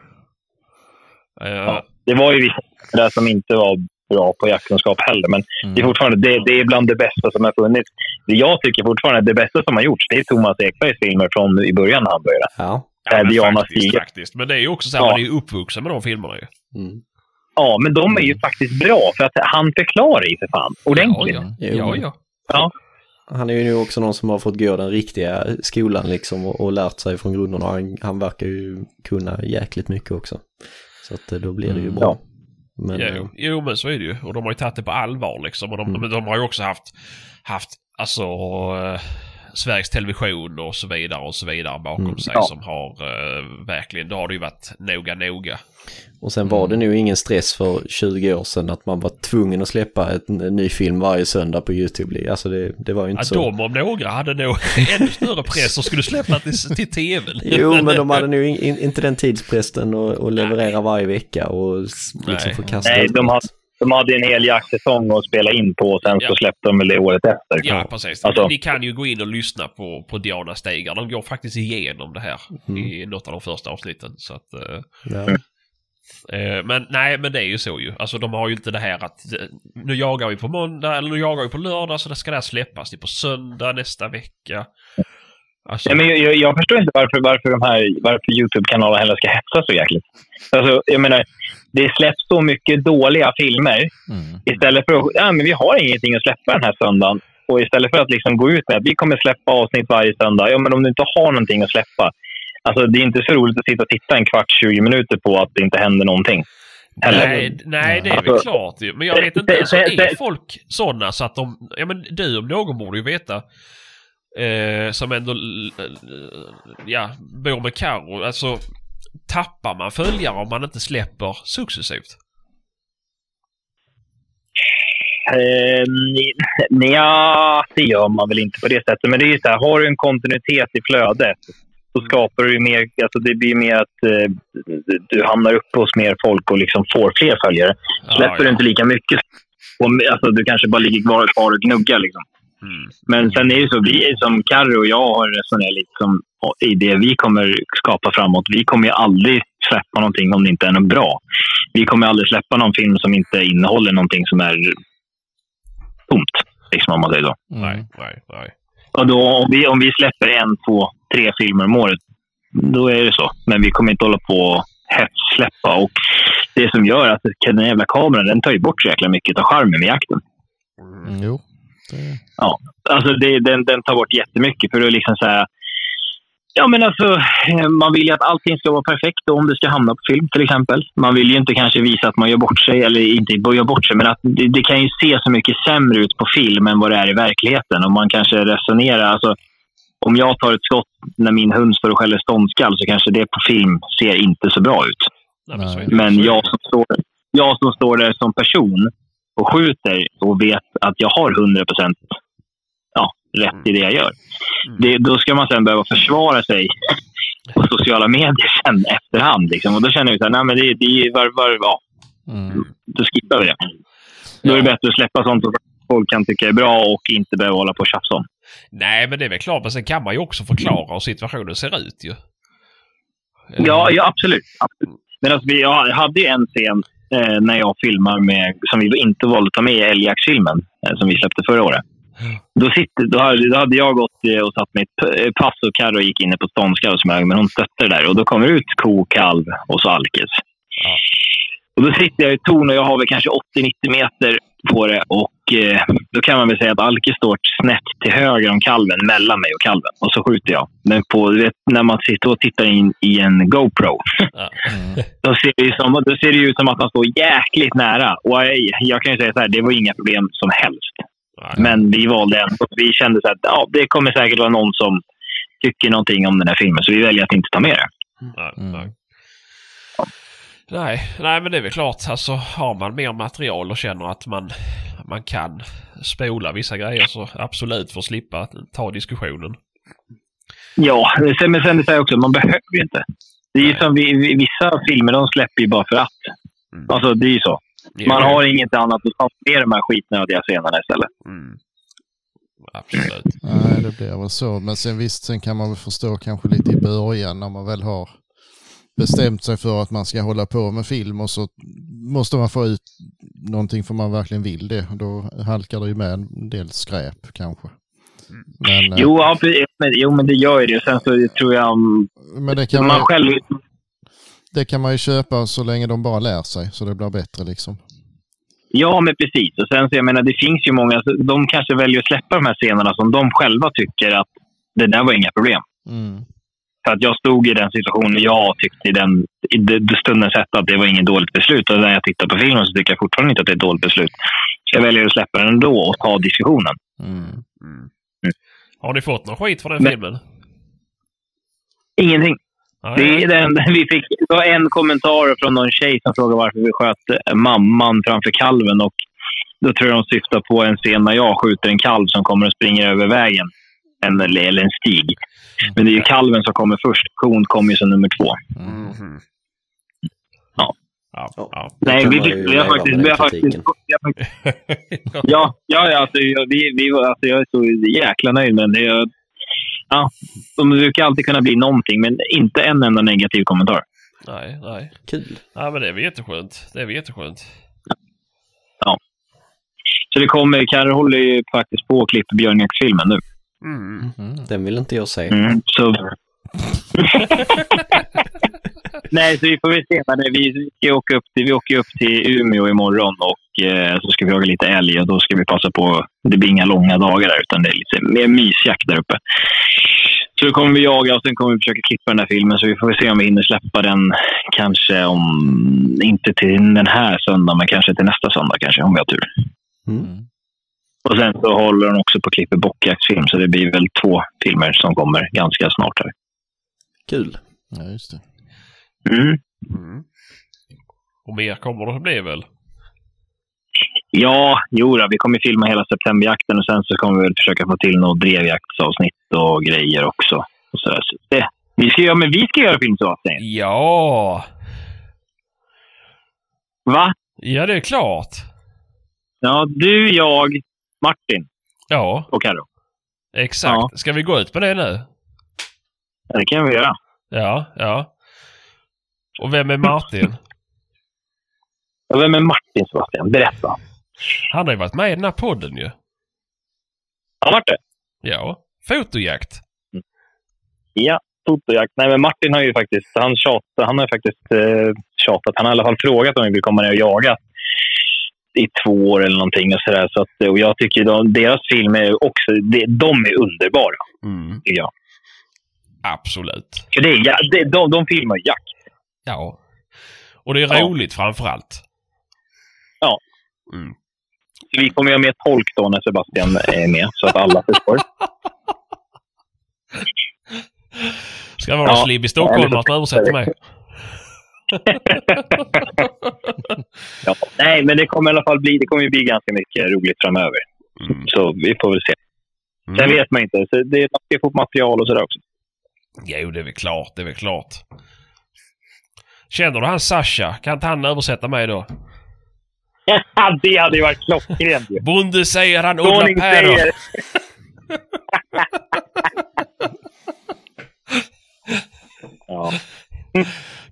[SPEAKER 1] Eh,
[SPEAKER 3] Ja. Det var ju vissa där som inte var bra på jaktkunskap heller, men
[SPEAKER 2] Mm.
[SPEAKER 3] det är fortfarande det, det är bland det bästa som har funnits. Det jag tycker fortfarande det bästa som har gjorts, det är Thomas Ekbergs filmer från i början när han började.
[SPEAKER 4] Ja.
[SPEAKER 1] ja, men
[SPEAKER 3] Diana
[SPEAKER 1] faktiskt,
[SPEAKER 3] stiger.
[SPEAKER 1] faktiskt. Men det är ju också så här,
[SPEAKER 3] Ja.
[SPEAKER 1] man är ju uppvuxen med de filmerna ju.
[SPEAKER 4] Mm.
[SPEAKER 3] Ja, men de är ju faktiskt bra för att han förklarar ju för fan ordentligt.
[SPEAKER 1] Ja, ja.
[SPEAKER 4] Jo,
[SPEAKER 1] ja, ja.
[SPEAKER 3] Ja.
[SPEAKER 4] Han är ju nu också någon som har fått gå den riktiga skolan liksom och, och lärt sig från grunderna. Han, han verkar ju kunna jäkligt mycket också. Så att eh, då blir det ju
[SPEAKER 2] Mm.
[SPEAKER 4] bra. Men,
[SPEAKER 1] jo,
[SPEAKER 4] eh,
[SPEAKER 1] jo, men så är det ju. Och de har ju tagit det på allvar liksom. Och de,
[SPEAKER 4] Mm.
[SPEAKER 1] men de har ju också haft, haft alltså, eh, Sveriges Television och så vidare och så vidare bakom
[SPEAKER 4] Mm.
[SPEAKER 1] sig
[SPEAKER 3] Ja.
[SPEAKER 1] som har eh, verkligen, då har det ju varit noga noga.
[SPEAKER 4] och sen var det nog ingen stress för 20 år sedan att man var tvungen att släppa ett, en ny film varje söndag på YouTube. Alltså det, det var ju inte
[SPEAKER 1] Att
[SPEAKER 4] så.
[SPEAKER 1] de om några hade nog ännu större press och skulle släppa till, till tvn.
[SPEAKER 4] Jo, men de hade nog in, in, inte den tidspressen att leverera varje vecka och liksom
[SPEAKER 1] Nej.
[SPEAKER 4] få kasta
[SPEAKER 3] Nej, de har- De hade en hel jaktsäsong att spela in på och sen
[SPEAKER 1] Ja.
[SPEAKER 3] så släppte de väl det året efter.
[SPEAKER 1] Ja, precis.
[SPEAKER 3] Alltså-
[SPEAKER 1] Ni kan ju gå in och lyssna på, på Diana Stegar. De går faktiskt igenom det här
[SPEAKER 4] Mm.
[SPEAKER 1] i något av de första avsnitten. Så att, eh,
[SPEAKER 4] Ja.
[SPEAKER 1] Eh, men nej, men det är ju så ju. Alltså de har ju inte det här att eh, nu jagar vi på måndag eller nu jagar vi på lördag så det ska det här släppas. Det är på söndag nästa vecka. Alltså,
[SPEAKER 3] Ja, men jag, jag, förstår inte varför, varför, de här, varför Youtube-kanalerna heller ska hetsa så jäkligt. Alltså, jag menar, det släpps så mycket dåliga filmer
[SPEAKER 2] Mm.
[SPEAKER 3] istället för att ja, men vi har ingenting att släppa den här söndagen. Och istället för att liksom gå ut med att vi kommer släppa avsnitt varje söndag. Ja, men om du inte har någonting att släppa. Alltså, det är inte så roligt att sitta och titta en kvart, 20 minuter på att det inte händer någonting. Heller.
[SPEAKER 1] nej, nej, det är väl
[SPEAKER 3] Alltså,
[SPEAKER 1] klart. Men jag vet inte, alltså, är folk sådana så att de... Ja men du om någon borde ju veta. Eh, som ändå, ja, bor med Carro. Alltså, tappar man följare om man inte släpper successivt?
[SPEAKER 3] Eh, Nja, det gör man väl inte på det sättet. Men det är ju så här, har du en kontinuitet i flödet så skapar du mer, alltså det blir mer att eh, du hamnar uppe hos mer folk och liksom får fler följare. Släpper
[SPEAKER 1] ja.
[SPEAKER 3] du inte lika mycket, och, alltså, du kanske bara ligger kvar, kvar och gnuggar. Liksom.
[SPEAKER 1] Mm.
[SPEAKER 3] Men sen är det så, vi som Carro och jag har resonerat lite som, i det vi kommer skapa framåt. Vi kommer ju aldrig släppa någonting om det inte är något bra. Vi kommer aldrig släppa någon film som inte innehåller någonting som är tomt. Liksom om man säger så.
[SPEAKER 1] Nej, nej, nej.
[SPEAKER 3] Och då, om, vi, om vi släpper en, två, tre filmer om året, då är det så. Men vi kommer inte hålla på och hetssläppa. Och det som gör att den jävla kameran, den tar ju bort så jäkla mycket av charmen med jakten.
[SPEAKER 2] Mm, jo, det,
[SPEAKER 3] Alltså det, den, den tar bort jättemycket. För att liksom säga, ja men alltså, eh, man vill ju att allting ska vara perfekt om det ska hamna på film till exempel. Man vill ju inte kanske visa att man gör bort sig, eller inte gör bort sig, men att det, det kan ju se så mycket sämre ut på film än vad det är i verkligheten. Och man kanske resonerar, alltså om jag tar ett skott när min hund står och skäller ståndskall så kanske det på film ser inte så bra ut.
[SPEAKER 1] nej men, så.
[SPEAKER 3] Men
[SPEAKER 1] Så
[SPEAKER 3] jag som, står, jag som står där som person och skjuter och vet att jag har 100 procent ja, rätt i det jag gör.
[SPEAKER 1] Mm.
[SPEAKER 3] Det, då ska man sen behöva försvara sig på sociala medier sen efterhand. Liksom. Och då känner jag men det, det var, var, ja,
[SPEAKER 2] mm.
[SPEAKER 3] då skippar vi det. Då är det bättre att släppa sånt som folk kan tycka är bra och inte behöva hålla på och tjafsa om.
[SPEAKER 1] Nej, men det är väl klart. Men sen kan man ju också förklara hur situationen ser ut ju.
[SPEAKER 3] Ja, ja absolut. absolut. Men alltså, vi, jag hade ju en scen eh, när jag filmar med, som vi inte valde att ta med i älgjaktsfilmen eh, som vi släppte förra året. Då, sitter, då, hade, då hade jag gått eh, och satt mitt eh, pass och Carro gick inne på ståndskall som jag, men hon stötte det där. Och då kommer det ut ko, kalv och så alkis.
[SPEAKER 1] Ja.
[SPEAKER 3] Och då sitter jag i torn och jag har väl kanske 80-90 meter på det. Och eh, då kan man väl säga att alkis står snett till höger om kalven, mellan mig och kalven. Och så skjuter jag. Men på, vet, när man sitter och tittar in i en GoPro
[SPEAKER 1] Ja.
[SPEAKER 2] Mm.
[SPEAKER 3] då ser, det ju som, då ser det ut som att man står jäkligt nära. Och jag, jag kan ju säga så här, det var inga problem som helst. Men vi valde ändå. Vi kände så att ja, det kommer säkert vara någon som tycker någonting om den här filmen. Så vi väljer att inte ta med det.
[SPEAKER 1] Nej,
[SPEAKER 2] Mm.
[SPEAKER 1] nej. Nej, nej, men det är väl klart. Alltså har man mer material och känner att man, man kan spola vissa grejer så absolut för att slippa ta diskussionen.
[SPEAKER 3] Ja, men sen så här också, man behöver ju inte. Det är ju som vi, vi, vissa filmer, de släpper ju bara för att.
[SPEAKER 1] Mm.
[SPEAKER 3] Alltså, det är ju så. Man har inget annat att ta med de här skitnödiga scenerna istället.
[SPEAKER 1] Mm. Absolut.
[SPEAKER 2] Nej, det blir väl så. Men sen visst, sen kan man väl förstå kanske lite i början när man väl har bestämt sig för att man ska hålla på med film och så måste man få ut någonting för man verkligen vill det. Då halkar det ju med en del skräp kanske. Men, eh,
[SPEAKER 3] Jo, ja, men, jo, men det gör ju det. Sen så tror jag... um,
[SPEAKER 2] men det, kan
[SPEAKER 3] Man
[SPEAKER 2] man,
[SPEAKER 3] själv...
[SPEAKER 2] det kan man ju köpa så länge de bara lär sig så det blir bättre liksom.
[SPEAKER 3] Ja, men precis. Och sen så, jag menar, det finns ju många... De kanske väljer att släppa de här scenerna som de själva tycker att det där var inga problem.
[SPEAKER 2] Mm.
[SPEAKER 3] För att jag stod i den situationen jag tyckte i den i det- stundens hetta att det var inget dåligt beslut. Och när jag tittar på filmen så tycker jag fortfarande inte att det är ett dåligt beslut. Så jag väljer att släppa den ändå och ta diskussionen.
[SPEAKER 2] Mm.
[SPEAKER 1] Mm. Har ni fått någon skit för den
[SPEAKER 3] Men-
[SPEAKER 1] filmen?
[SPEAKER 3] Ingenting. Det den, vi fick det var en kommentar från någon tjej som frågade varför vi sköt eh, mamman framför kalven. Och då tror jag de syftar på en scen när jag skjuter en kalv som kommer och springer över vägen. En, eller en stig. Men det är ju kalven som kommer först. Kon kommer ju som nummer två.
[SPEAKER 2] Mm.
[SPEAKER 3] Ja.
[SPEAKER 1] Ja. ja.
[SPEAKER 3] Nej, vi, fick, vi har faktiskt... Vi har faktiskt, vi har faktiskt Ja, ja, ja alltså, vi, vi, var- alltså, jag är så jäkla nöjd med. Det är- Ja, de brukar alltid kunna bli någonting, men inte en enda negativ kommentar.
[SPEAKER 1] Nej, nej.
[SPEAKER 4] Kul.
[SPEAKER 1] Ja, men det är väl jätteskönt. Det är väl jätteskönt.
[SPEAKER 3] Så det kommer, Karre håller ju faktiskt på att klippa Björnjaktsfilmen nu.
[SPEAKER 1] Mm.
[SPEAKER 2] Mm.
[SPEAKER 4] Den vill inte jag se.
[SPEAKER 3] Mm, så... Nej, så vi får väl se. Men det- vi, ska åka upp till, vi åker upp till Umeå imorgon och eh, så ska vi jaga lite älg och då ska vi passa på. Det blir inga långa dagar där utan det är lite mer mysjakt där uppe. Så då kommer vi jaga och sen kommer vi försöka klippa den här filmen så vi får väl se om vi hinner släppa den kanske om, inte till den här söndagen men kanske till nästa söndag kanske om vi har tur.
[SPEAKER 4] Mm.
[SPEAKER 3] Och sen så håller de också på att klippa bockjaktsfilm så det blir väl två filmer som kommer ganska snart här.
[SPEAKER 4] Kul.
[SPEAKER 2] Ja, just det.
[SPEAKER 3] Mm.
[SPEAKER 1] Mm. Och mer kommer det att bli väl?
[SPEAKER 3] Ja, jo då, vi kommer filma hela septemberjakten och sen så kommer vi försöka få till något drevjaktsavsnitt och grejer också. Och så där. Så det, vi ska göra, men vi ska göra film så säger ni.
[SPEAKER 1] Ja!
[SPEAKER 3] Va?
[SPEAKER 1] Ja, det är klart.
[SPEAKER 3] Ja, du, jag, Martin
[SPEAKER 1] Ja,
[SPEAKER 3] och Carro.
[SPEAKER 1] exakt.
[SPEAKER 3] Ja.
[SPEAKER 1] Ska vi gå ut med det nu?
[SPEAKER 3] Ja, Det kan vi göra.
[SPEAKER 1] Ja, ja. Och vem är Martin?
[SPEAKER 3] Ja, Vem är Martin Sebastian? Berätta.
[SPEAKER 1] Han har ju varit med i den här podden ju.
[SPEAKER 3] Har varit det?
[SPEAKER 1] Ja. Fotojakt.
[SPEAKER 3] Ja, fotojakt. Nej, men Martin har ju faktiskt, han tjatat, han har faktiskt eh, tjatat. Han har i alla fall frågat om vi vill komma ner och jaga i två år eller någonting och sådär. Så att, och jag tycker de, deras film är också, de, de är underbara,
[SPEAKER 1] Mm.
[SPEAKER 3] jag.
[SPEAKER 1] Absolut.
[SPEAKER 3] För det är, ja, det, de, de filmar jakt.
[SPEAKER 1] Ja. Och det är
[SPEAKER 3] Ja.
[SPEAKER 1] roligt framför allt.
[SPEAKER 3] Ja.
[SPEAKER 1] Mm.
[SPEAKER 3] Så vi kommer göra med tolk då när Sebastian är med, så att alla förstår.
[SPEAKER 1] Ska vara
[SPEAKER 3] Ja.
[SPEAKER 1] i Stockholm
[SPEAKER 3] Ja,
[SPEAKER 1] att översätta mig?
[SPEAKER 3] Ja. Nej, men det kommer i alla fall bli, det kommer bli ganska mycket roligt framöver.
[SPEAKER 1] Mm.
[SPEAKER 3] Så vi får väl se. Sen
[SPEAKER 1] Mm.
[SPEAKER 3] vet man inte. Så det, man ska få material och sådär också.
[SPEAKER 1] Jo, det är väl klart. Det är väl klart. Känner du han Sasha? Kan inte han översätta mig då?
[SPEAKER 3] det hade ju varit klockrent ju.
[SPEAKER 1] Bonde säger han odlar päron.
[SPEAKER 3] ja.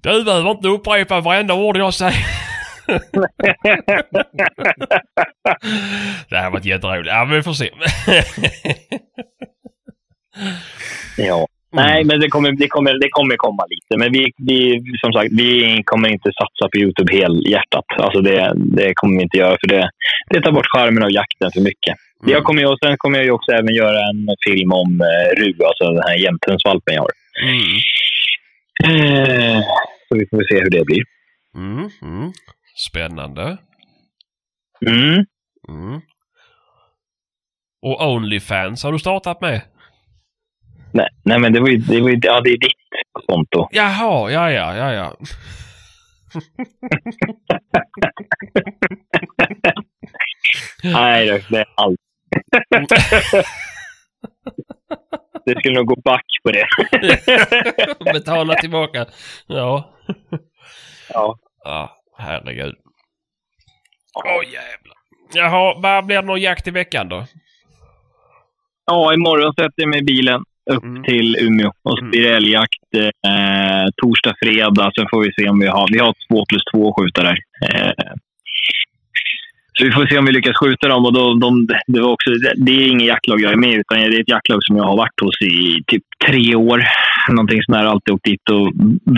[SPEAKER 1] Du behöver inte upprepa varenda ord jag säger. Det här har varit jätteroligt. Ja, men vi får se.
[SPEAKER 3] ja. Nej, men det kommer, det, kommer, det kommer komma lite. Men vi, vi, som sagt, vi kommer inte satsa på Youtube helhjärtat. Alltså det, det kommer vi inte göra, för det, det tar bort charmen av jakten för mycket.
[SPEAKER 1] Mm.
[SPEAKER 3] Jag kommer, och sen kommer jag ju också även göra en film om eh, Ru, alltså den här jämthundsvalpen jag har.
[SPEAKER 1] Mm.
[SPEAKER 3] Eh, Så vi får se hur det blir.
[SPEAKER 1] Mm. Mm. Spännande.
[SPEAKER 3] Mm.
[SPEAKER 1] Mm. Och Onlyfans har du startat med?
[SPEAKER 3] Nej, nej, men det var ju, det var ju, ja, det är ditt konto.
[SPEAKER 1] Jaha, ja, ja, ja, ja.
[SPEAKER 3] Nej, det det är allt. det skulle nog gå back på det.
[SPEAKER 1] Betala tillbaka. Ja.
[SPEAKER 3] ja.
[SPEAKER 1] Ja, herregud. Åh jävlar. Jaha, vad blir det någon jakt i veckan då?
[SPEAKER 3] ja, imorgon sätter jag mig i bilen upp
[SPEAKER 1] Mm.
[SPEAKER 3] till Umeå. Och så
[SPEAKER 1] Mm.
[SPEAKER 3] blir det älgjakt eh, torsdag, fredag. Sen får vi se om vi har... Vi har två plus två skjuta där. Eh, så vi får se om vi lyckas skjuta dem. Och då, de, det, var också, det, är ingen jaktlag jag är med utan det är ett jaktlag som jag har varit hos i typ tre år. Någonting sånt där. Alltid åkt dit och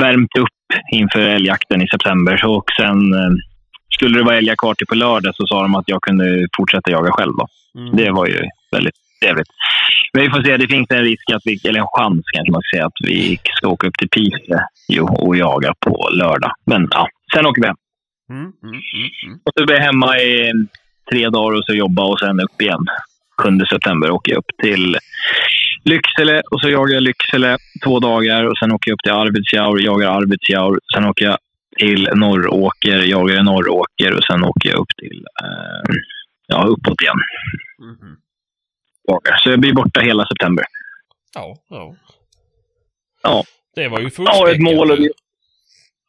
[SPEAKER 3] värmt upp inför älgjakten i september. Och sen eh, skulle det vara älgar kvar till på lördag så sa de att jag kunde fortsätta jaga själv. Då.
[SPEAKER 1] Mm.
[SPEAKER 3] Det var ju väldigt trevligt. Men vi får se, det finns en risk, att vi, eller en chans kanske man ska säga, att vi ska åka upp till Piteå och jaga på lördag. Men ja, sen åker vi hem.
[SPEAKER 1] Mm, mm, mm, mm.
[SPEAKER 3] Och så blir jag hemma i tre dagar och så jobba och sen upp igen. 7 september åker jag upp till Lycksele och så jagar jag Lycksele två dagar och sen åker jag upp till Arvidsjaur, jagar Arvidsjaur. Sen åker jag till Norråker, jagar Norråker och sen åker jag upp till, eh, ja, uppåt igen. Dagar. Så jag blir borta hela september.
[SPEAKER 1] Ja, ja.
[SPEAKER 3] Ja.
[SPEAKER 1] Det var ju
[SPEAKER 3] Jag har ett mål. Och
[SPEAKER 1] fullspäckat.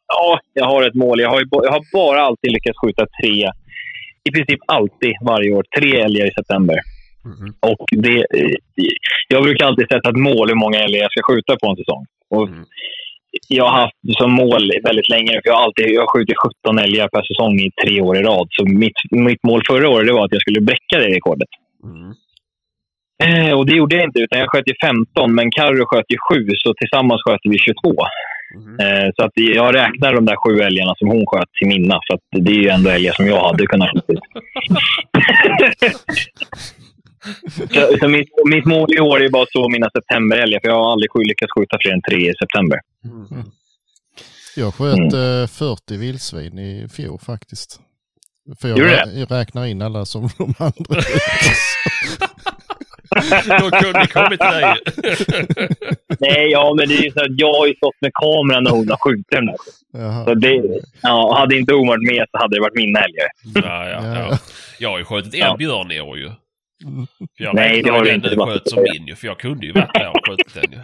[SPEAKER 3] ja, jag har ett mål. Jag har, jag har bara alltid lyckats skjuta tre, i princip alltid varje år, tre älgar i september.
[SPEAKER 1] Mhm.
[SPEAKER 3] Och det, eh, jag brukar alltid sätta ett mål hur många älgar jag ska skjuta på en säsong. Och
[SPEAKER 1] Mm.
[SPEAKER 3] jag har haft som mål väldigt länge. För jag har alltid jag har skjutit 17 älgar per säsong i tre år i rad. Så mitt, mitt mål förra året var att jag skulle bräcka det rekordet.
[SPEAKER 1] Mm.
[SPEAKER 3] Eh, och det gjorde jag inte, utan jag sköt ju 15, men Carro sköt ju 7, så tillsammans sköt vi 22.
[SPEAKER 1] Mm.
[SPEAKER 3] Eh, så att jag räknar de där sju älgarna som hon sköt till mina, för det är ju ändå älgar som jag hade kunnat skjuta. så, så mitt, mitt mål i år är bara att slå mina septemberälgar, för jag har aldrig lyckats skjuta fler än tre i september.
[SPEAKER 1] Mm.
[SPEAKER 2] Jag sköt eh, 40 vildsvin i fjol faktiskt. För jag, rä- jag räknar in alla som de andra.
[SPEAKER 1] Då kunde kommit till dig.
[SPEAKER 3] Nej, ja, men det är ju så att jag har ju stått med kameran när hon har skjutit den. Så det, ja, hade inte hon varit med så hade det varit mina älgar.
[SPEAKER 1] ja, ja, ja. Jag har ju skjutit en
[SPEAKER 3] Ja.
[SPEAKER 1] björn i år ju. För jag
[SPEAKER 3] Nej, det har du inte. Det var-
[SPEAKER 1] sköt som min ju, för jag kunde ju varit där och skjutit den ju.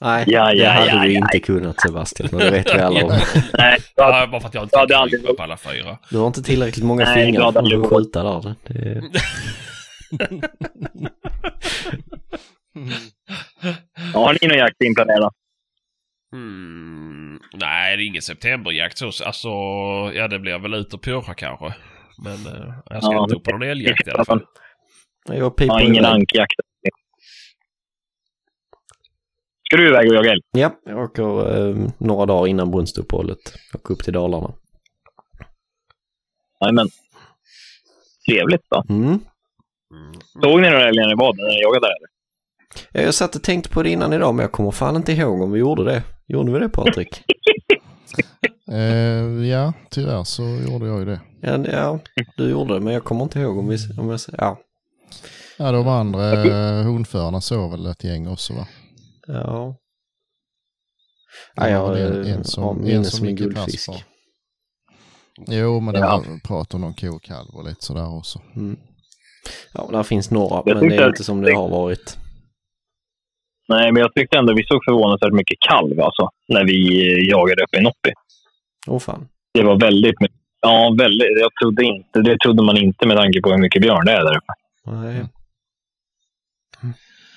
[SPEAKER 4] Nej,
[SPEAKER 3] Ja,
[SPEAKER 4] det
[SPEAKER 3] ja,
[SPEAKER 4] hade
[SPEAKER 3] ja,
[SPEAKER 4] du
[SPEAKER 3] ja.
[SPEAKER 4] inte kunnat Sebastian och det vet vi alla om.
[SPEAKER 3] Nej,
[SPEAKER 1] Ja, bara för att jag inte
[SPEAKER 3] det
[SPEAKER 1] kan
[SPEAKER 3] hade
[SPEAKER 1] krypa på alla fyra.
[SPEAKER 4] Du har inte tillräckligt många
[SPEAKER 3] Nej,
[SPEAKER 4] fingrar för
[SPEAKER 3] att du
[SPEAKER 4] skjuta där. Det,
[SPEAKER 3] ja, har ni någon jakt inplanerad?
[SPEAKER 1] Mm, nej, det är ingen septemberjakt så. Alltså, ja det blir väl ut och pyrcha kanske. Men eh, jag ska
[SPEAKER 3] Ja,
[SPEAKER 1] inte upp på någon älgjakt i alla fall.
[SPEAKER 4] Jag piper
[SPEAKER 3] Ja, ingen ankjakt. Ska du iväg och jaga älg?
[SPEAKER 4] Ja, jag åker eh, några dagar innan brunstuppehållet. Åker upp till Dalarna.
[SPEAKER 3] Jajamän. Trevligt då.
[SPEAKER 4] Mm.
[SPEAKER 3] Såg ni några älgar i baden när ni jagade där? eller?
[SPEAKER 4] Ja, Jag satt och tänkte på det innan idag men jag kommer fan inte ihåg om vi gjorde det. Gjorde vi det Patrik?
[SPEAKER 2] Eh, ja, tyvärr så gjorde jag ju det.
[SPEAKER 4] ja, ja, du gjorde det men jag kommer inte ihåg om vi... Om jag, ja.
[SPEAKER 2] Ja, de andra eh, hundförarna såg väl ett gäng också va?
[SPEAKER 4] Ja. Ja, jag
[SPEAKER 2] en, en som, en som gick i
[SPEAKER 4] guldfisk.
[SPEAKER 2] på. Jo, men det
[SPEAKER 3] Ja.
[SPEAKER 2] var prat om någon ko och kalv och lite sådär också.
[SPEAKER 4] Mm. Ja, där finns några
[SPEAKER 3] Jag
[SPEAKER 4] men det är inte som det har varit.
[SPEAKER 3] Nej, men jag tyckte ändå vi såg förvånansvärt mycket kalv alltså, när vi eh, jagade uppe i Noppi.
[SPEAKER 4] Åh fan.
[SPEAKER 3] Det var väldigt mycket. Ja, väldigt. Jag trodde inte. Det trodde man inte med tanke på hur mycket björn det är där uppe.
[SPEAKER 4] Nej.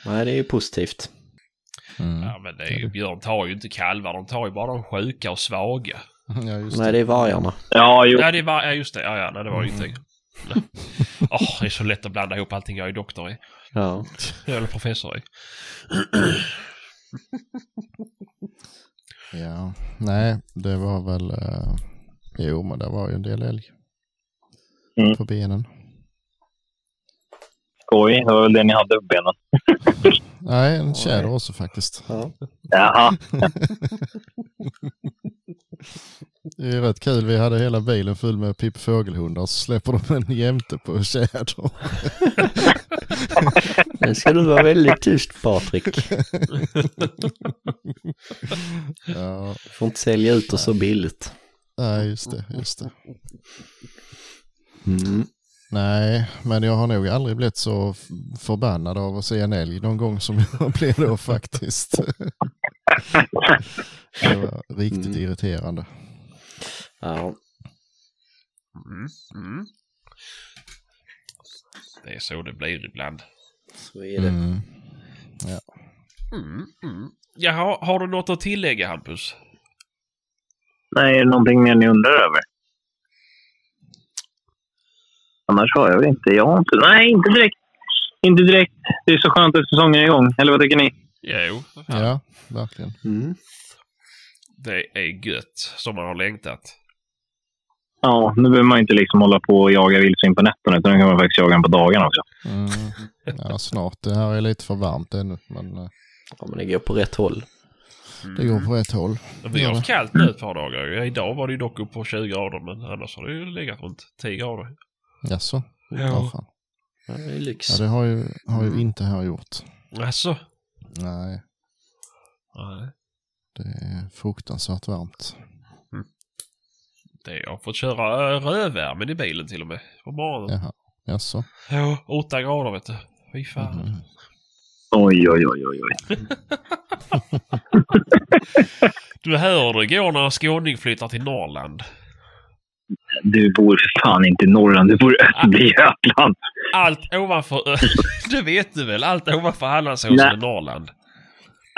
[SPEAKER 4] Nej, det är ju positivt.
[SPEAKER 2] Mm.
[SPEAKER 1] Ja men det är ju, björn tar ju inte kalvar, de tar ju bara de sjuka och svaga.
[SPEAKER 2] Ja, just
[SPEAKER 4] Nej,
[SPEAKER 2] det.
[SPEAKER 4] det är vargarna.
[SPEAKER 3] Ja, jo.
[SPEAKER 1] Ja det var, ja just det, ja ja, nej, det var ju ingenting. Åh, det är så lätt att blanda ihop allting jag är doktor i.
[SPEAKER 4] Ja.
[SPEAKER 1] Eller professor i.
[SPEAKER 2] Ja, nej, det var väl... Eh, jo, men det var ju en del älg.
[SPEAKER 3] Mm.
[SPEAKER 2] På benen.
[SPEAKER 3] Skoj. Det var väl det ni hade på benen.
[SPEAKER 2] Nej, en tjäder också faktiskt.
[SPEAKER 4] ja.
[SPEAKER 3] Jaha.
[SPEAKER 2] Det är rätt kul. Vi hade hela bilen full med Pippi Fågelhundar så släpper de en jämte på tjäder.
[SPEAKER 4] Nu ska du vara väldigt tyst Patrik.
[SPEAKER 2] ja,
[SPEAKER 4] Du får inte sälja ut oss så billigt.
[SPEAKER 2] nej, just det, just det.
[SPEAKER 4] Mm.
[SPEAKER 2] Nej, men jag har nog aldrig blivit så förbannad av att se en älg någon gång som jag blev då faktiskt. det var riktigt
[SPEAKER 4] Mm.
[SPEAKER 2] irriterande.
[SPEAKER 4] Ja.
[SPEAKER 1] Mm. Mm. Det är så det blir ibland.
[SPEAKER 4] Så är det.
[SPEAKER 2] Mm.
[SPEAKER 1] Mm. Mm. Jaha, har du något att tillägga Hampus?
[SPEAKER 3] Nej, är det någonting mer ni undrar över? Annars har jag väl inte. Jag har inte. Nej, inte direkt. Inte direkt. Det är så skönt att säsongen är igång. Eller vad tycker ni?
[SPEAKER 1] Jo.
[SPEAKER 2] Ja, verkligen.
[SPEAKER 4] Mm.
[SPEAKER 1] det är gött som man har längtat.
[SPEAKER 3] Ja, nu behöver man inte liksom hålla på och jaga vildsvin på nätterna, utan nu kan man faktiskt jaga den på dagarna också.
[SPEAKER 2] Mm. Ja, snart. Det här är lite för varmt ännu, men eh,
[SPEAKER 4] Ja, men det går på rätt håll.
[SPEAKER 2] det går på rätt håll.
[SPEAKER 1] Vi har haft kallt nu ett par dagar. Idag var det ju dock upp på 20 grader men annars har det ju legat runt 10 grader.
[SPEAKER 2] Jaså? Ja.
[SPEAKER 1] Ja.
[SPEAKER 4] det är lyx.
[SPEAKER 2] ja, det har ju, har ju inte här gjort.
[SPEAKER 1] Alltså.
[SPEAKER 2] Nej,
[SPEAKER 1] Nej.
[SPEAKER 2] det är fruktansvärt varmt.
[SPEAKER 1] Det, jag har fått köra rövvärmen i bilen till och med. På morgonen.
[SPEAKER 2] Jaha, jaså?
[SPEAKER 1] Ja, 8 grader vet du. Fy fan.
[SPEAKER 2] Mhm.
[SPEAKER 3] Oj, oj, oj, oj, oj.
[SPEAKER 1] Du hör det går när en skåning flyttar till Norrland.
[SPEAKER 3] Du bor för fan inte i Norrland, du bor i Östergötland.
[SPEAKER 1] Allt ovanför... det vet du väl? Allt ovanför Hallandsåsen är Norrland.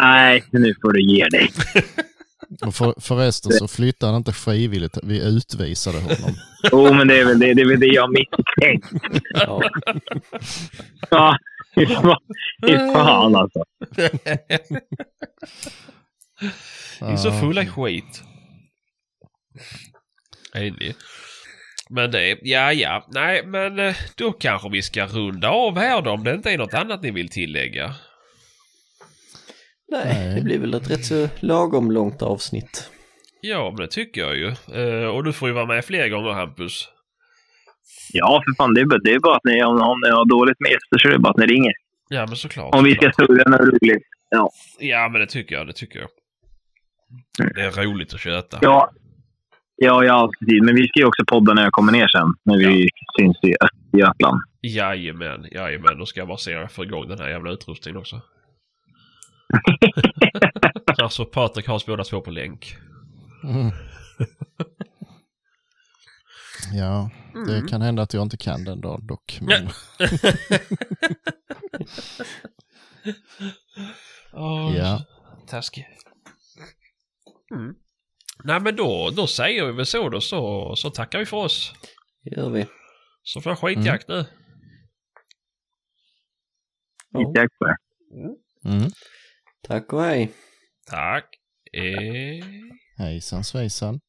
[SPEAKER 3] Nej, nu får du ge dig.
[SPEAKER 2] Och för, förresten så flyttade han inte frivilligt. Vi utvisade honom.
[SPEAKER 3] Jo, men det är väl det, det, är väl det jag misstänkt.
[SPEAKER 4] Ja.
[SPEAKER 3] Ja, fy fan- fan alltså.
[SPEAKER 1] Ni är så fulla skit. Ni? Men det, ja ja, nej men eh, då kanske vi ska runda av här då om det inte är något annat ni vill tillägga.
[SPEAKER 4] Nej, det blir väl ett rätt så lagom långt avsnitt.
[SPEAKER 1] Ja, men det tycker jag ju. Eh, och du får ju vara med fler gånger Hampus.
[SPEAKER 3] Ja, för fan. Det är, bara- det är bara att ni, om, om ni har dåligt med gäster så är det bara att ni ringer.
[SPEAKER 1] Ja, men såklart.
[SPEAKER 3] Om vi ska surra något roligt.
[SPEAKER 1] Ja, men det tycker jag, det tycker jag. Det är roligt att köta.
[SPEAKER 3] Ja, ja, ja alltid. Men vi ska ju också podda när jag kommer ner sen. När vi syns i Östergötland.
[SPEAKER 1] Jajamän, jajamän. Då ska jag bara se om jag får igång den här jävla utrustningen också. alltså Patrik har oss båda två på länk.
[SPEAKER 2] Mm. Ja, det kan hända att jag inte kan den dagen dock. Men,
[SPEAKER 1] Oh,
[SPEAKER 2] ja.
[SPEAKER 1] Taskig. Mm. Nej men då, då säger vi väl så då så, så tackar vi för oss.
[SPEAKER 4] Det gör vi.
[SPEAKER 1] Så får jag skitjakt nu.
[SPEAKER 4] Ja.
[SPEAKER 3] Tack för det.
[SPEAKER 2] Mm.
[SPEAKER 4] Tack och hej.
[SPEAKER 1] Tack. Eh...
[SPEAKER 2] Hejsan svejsan.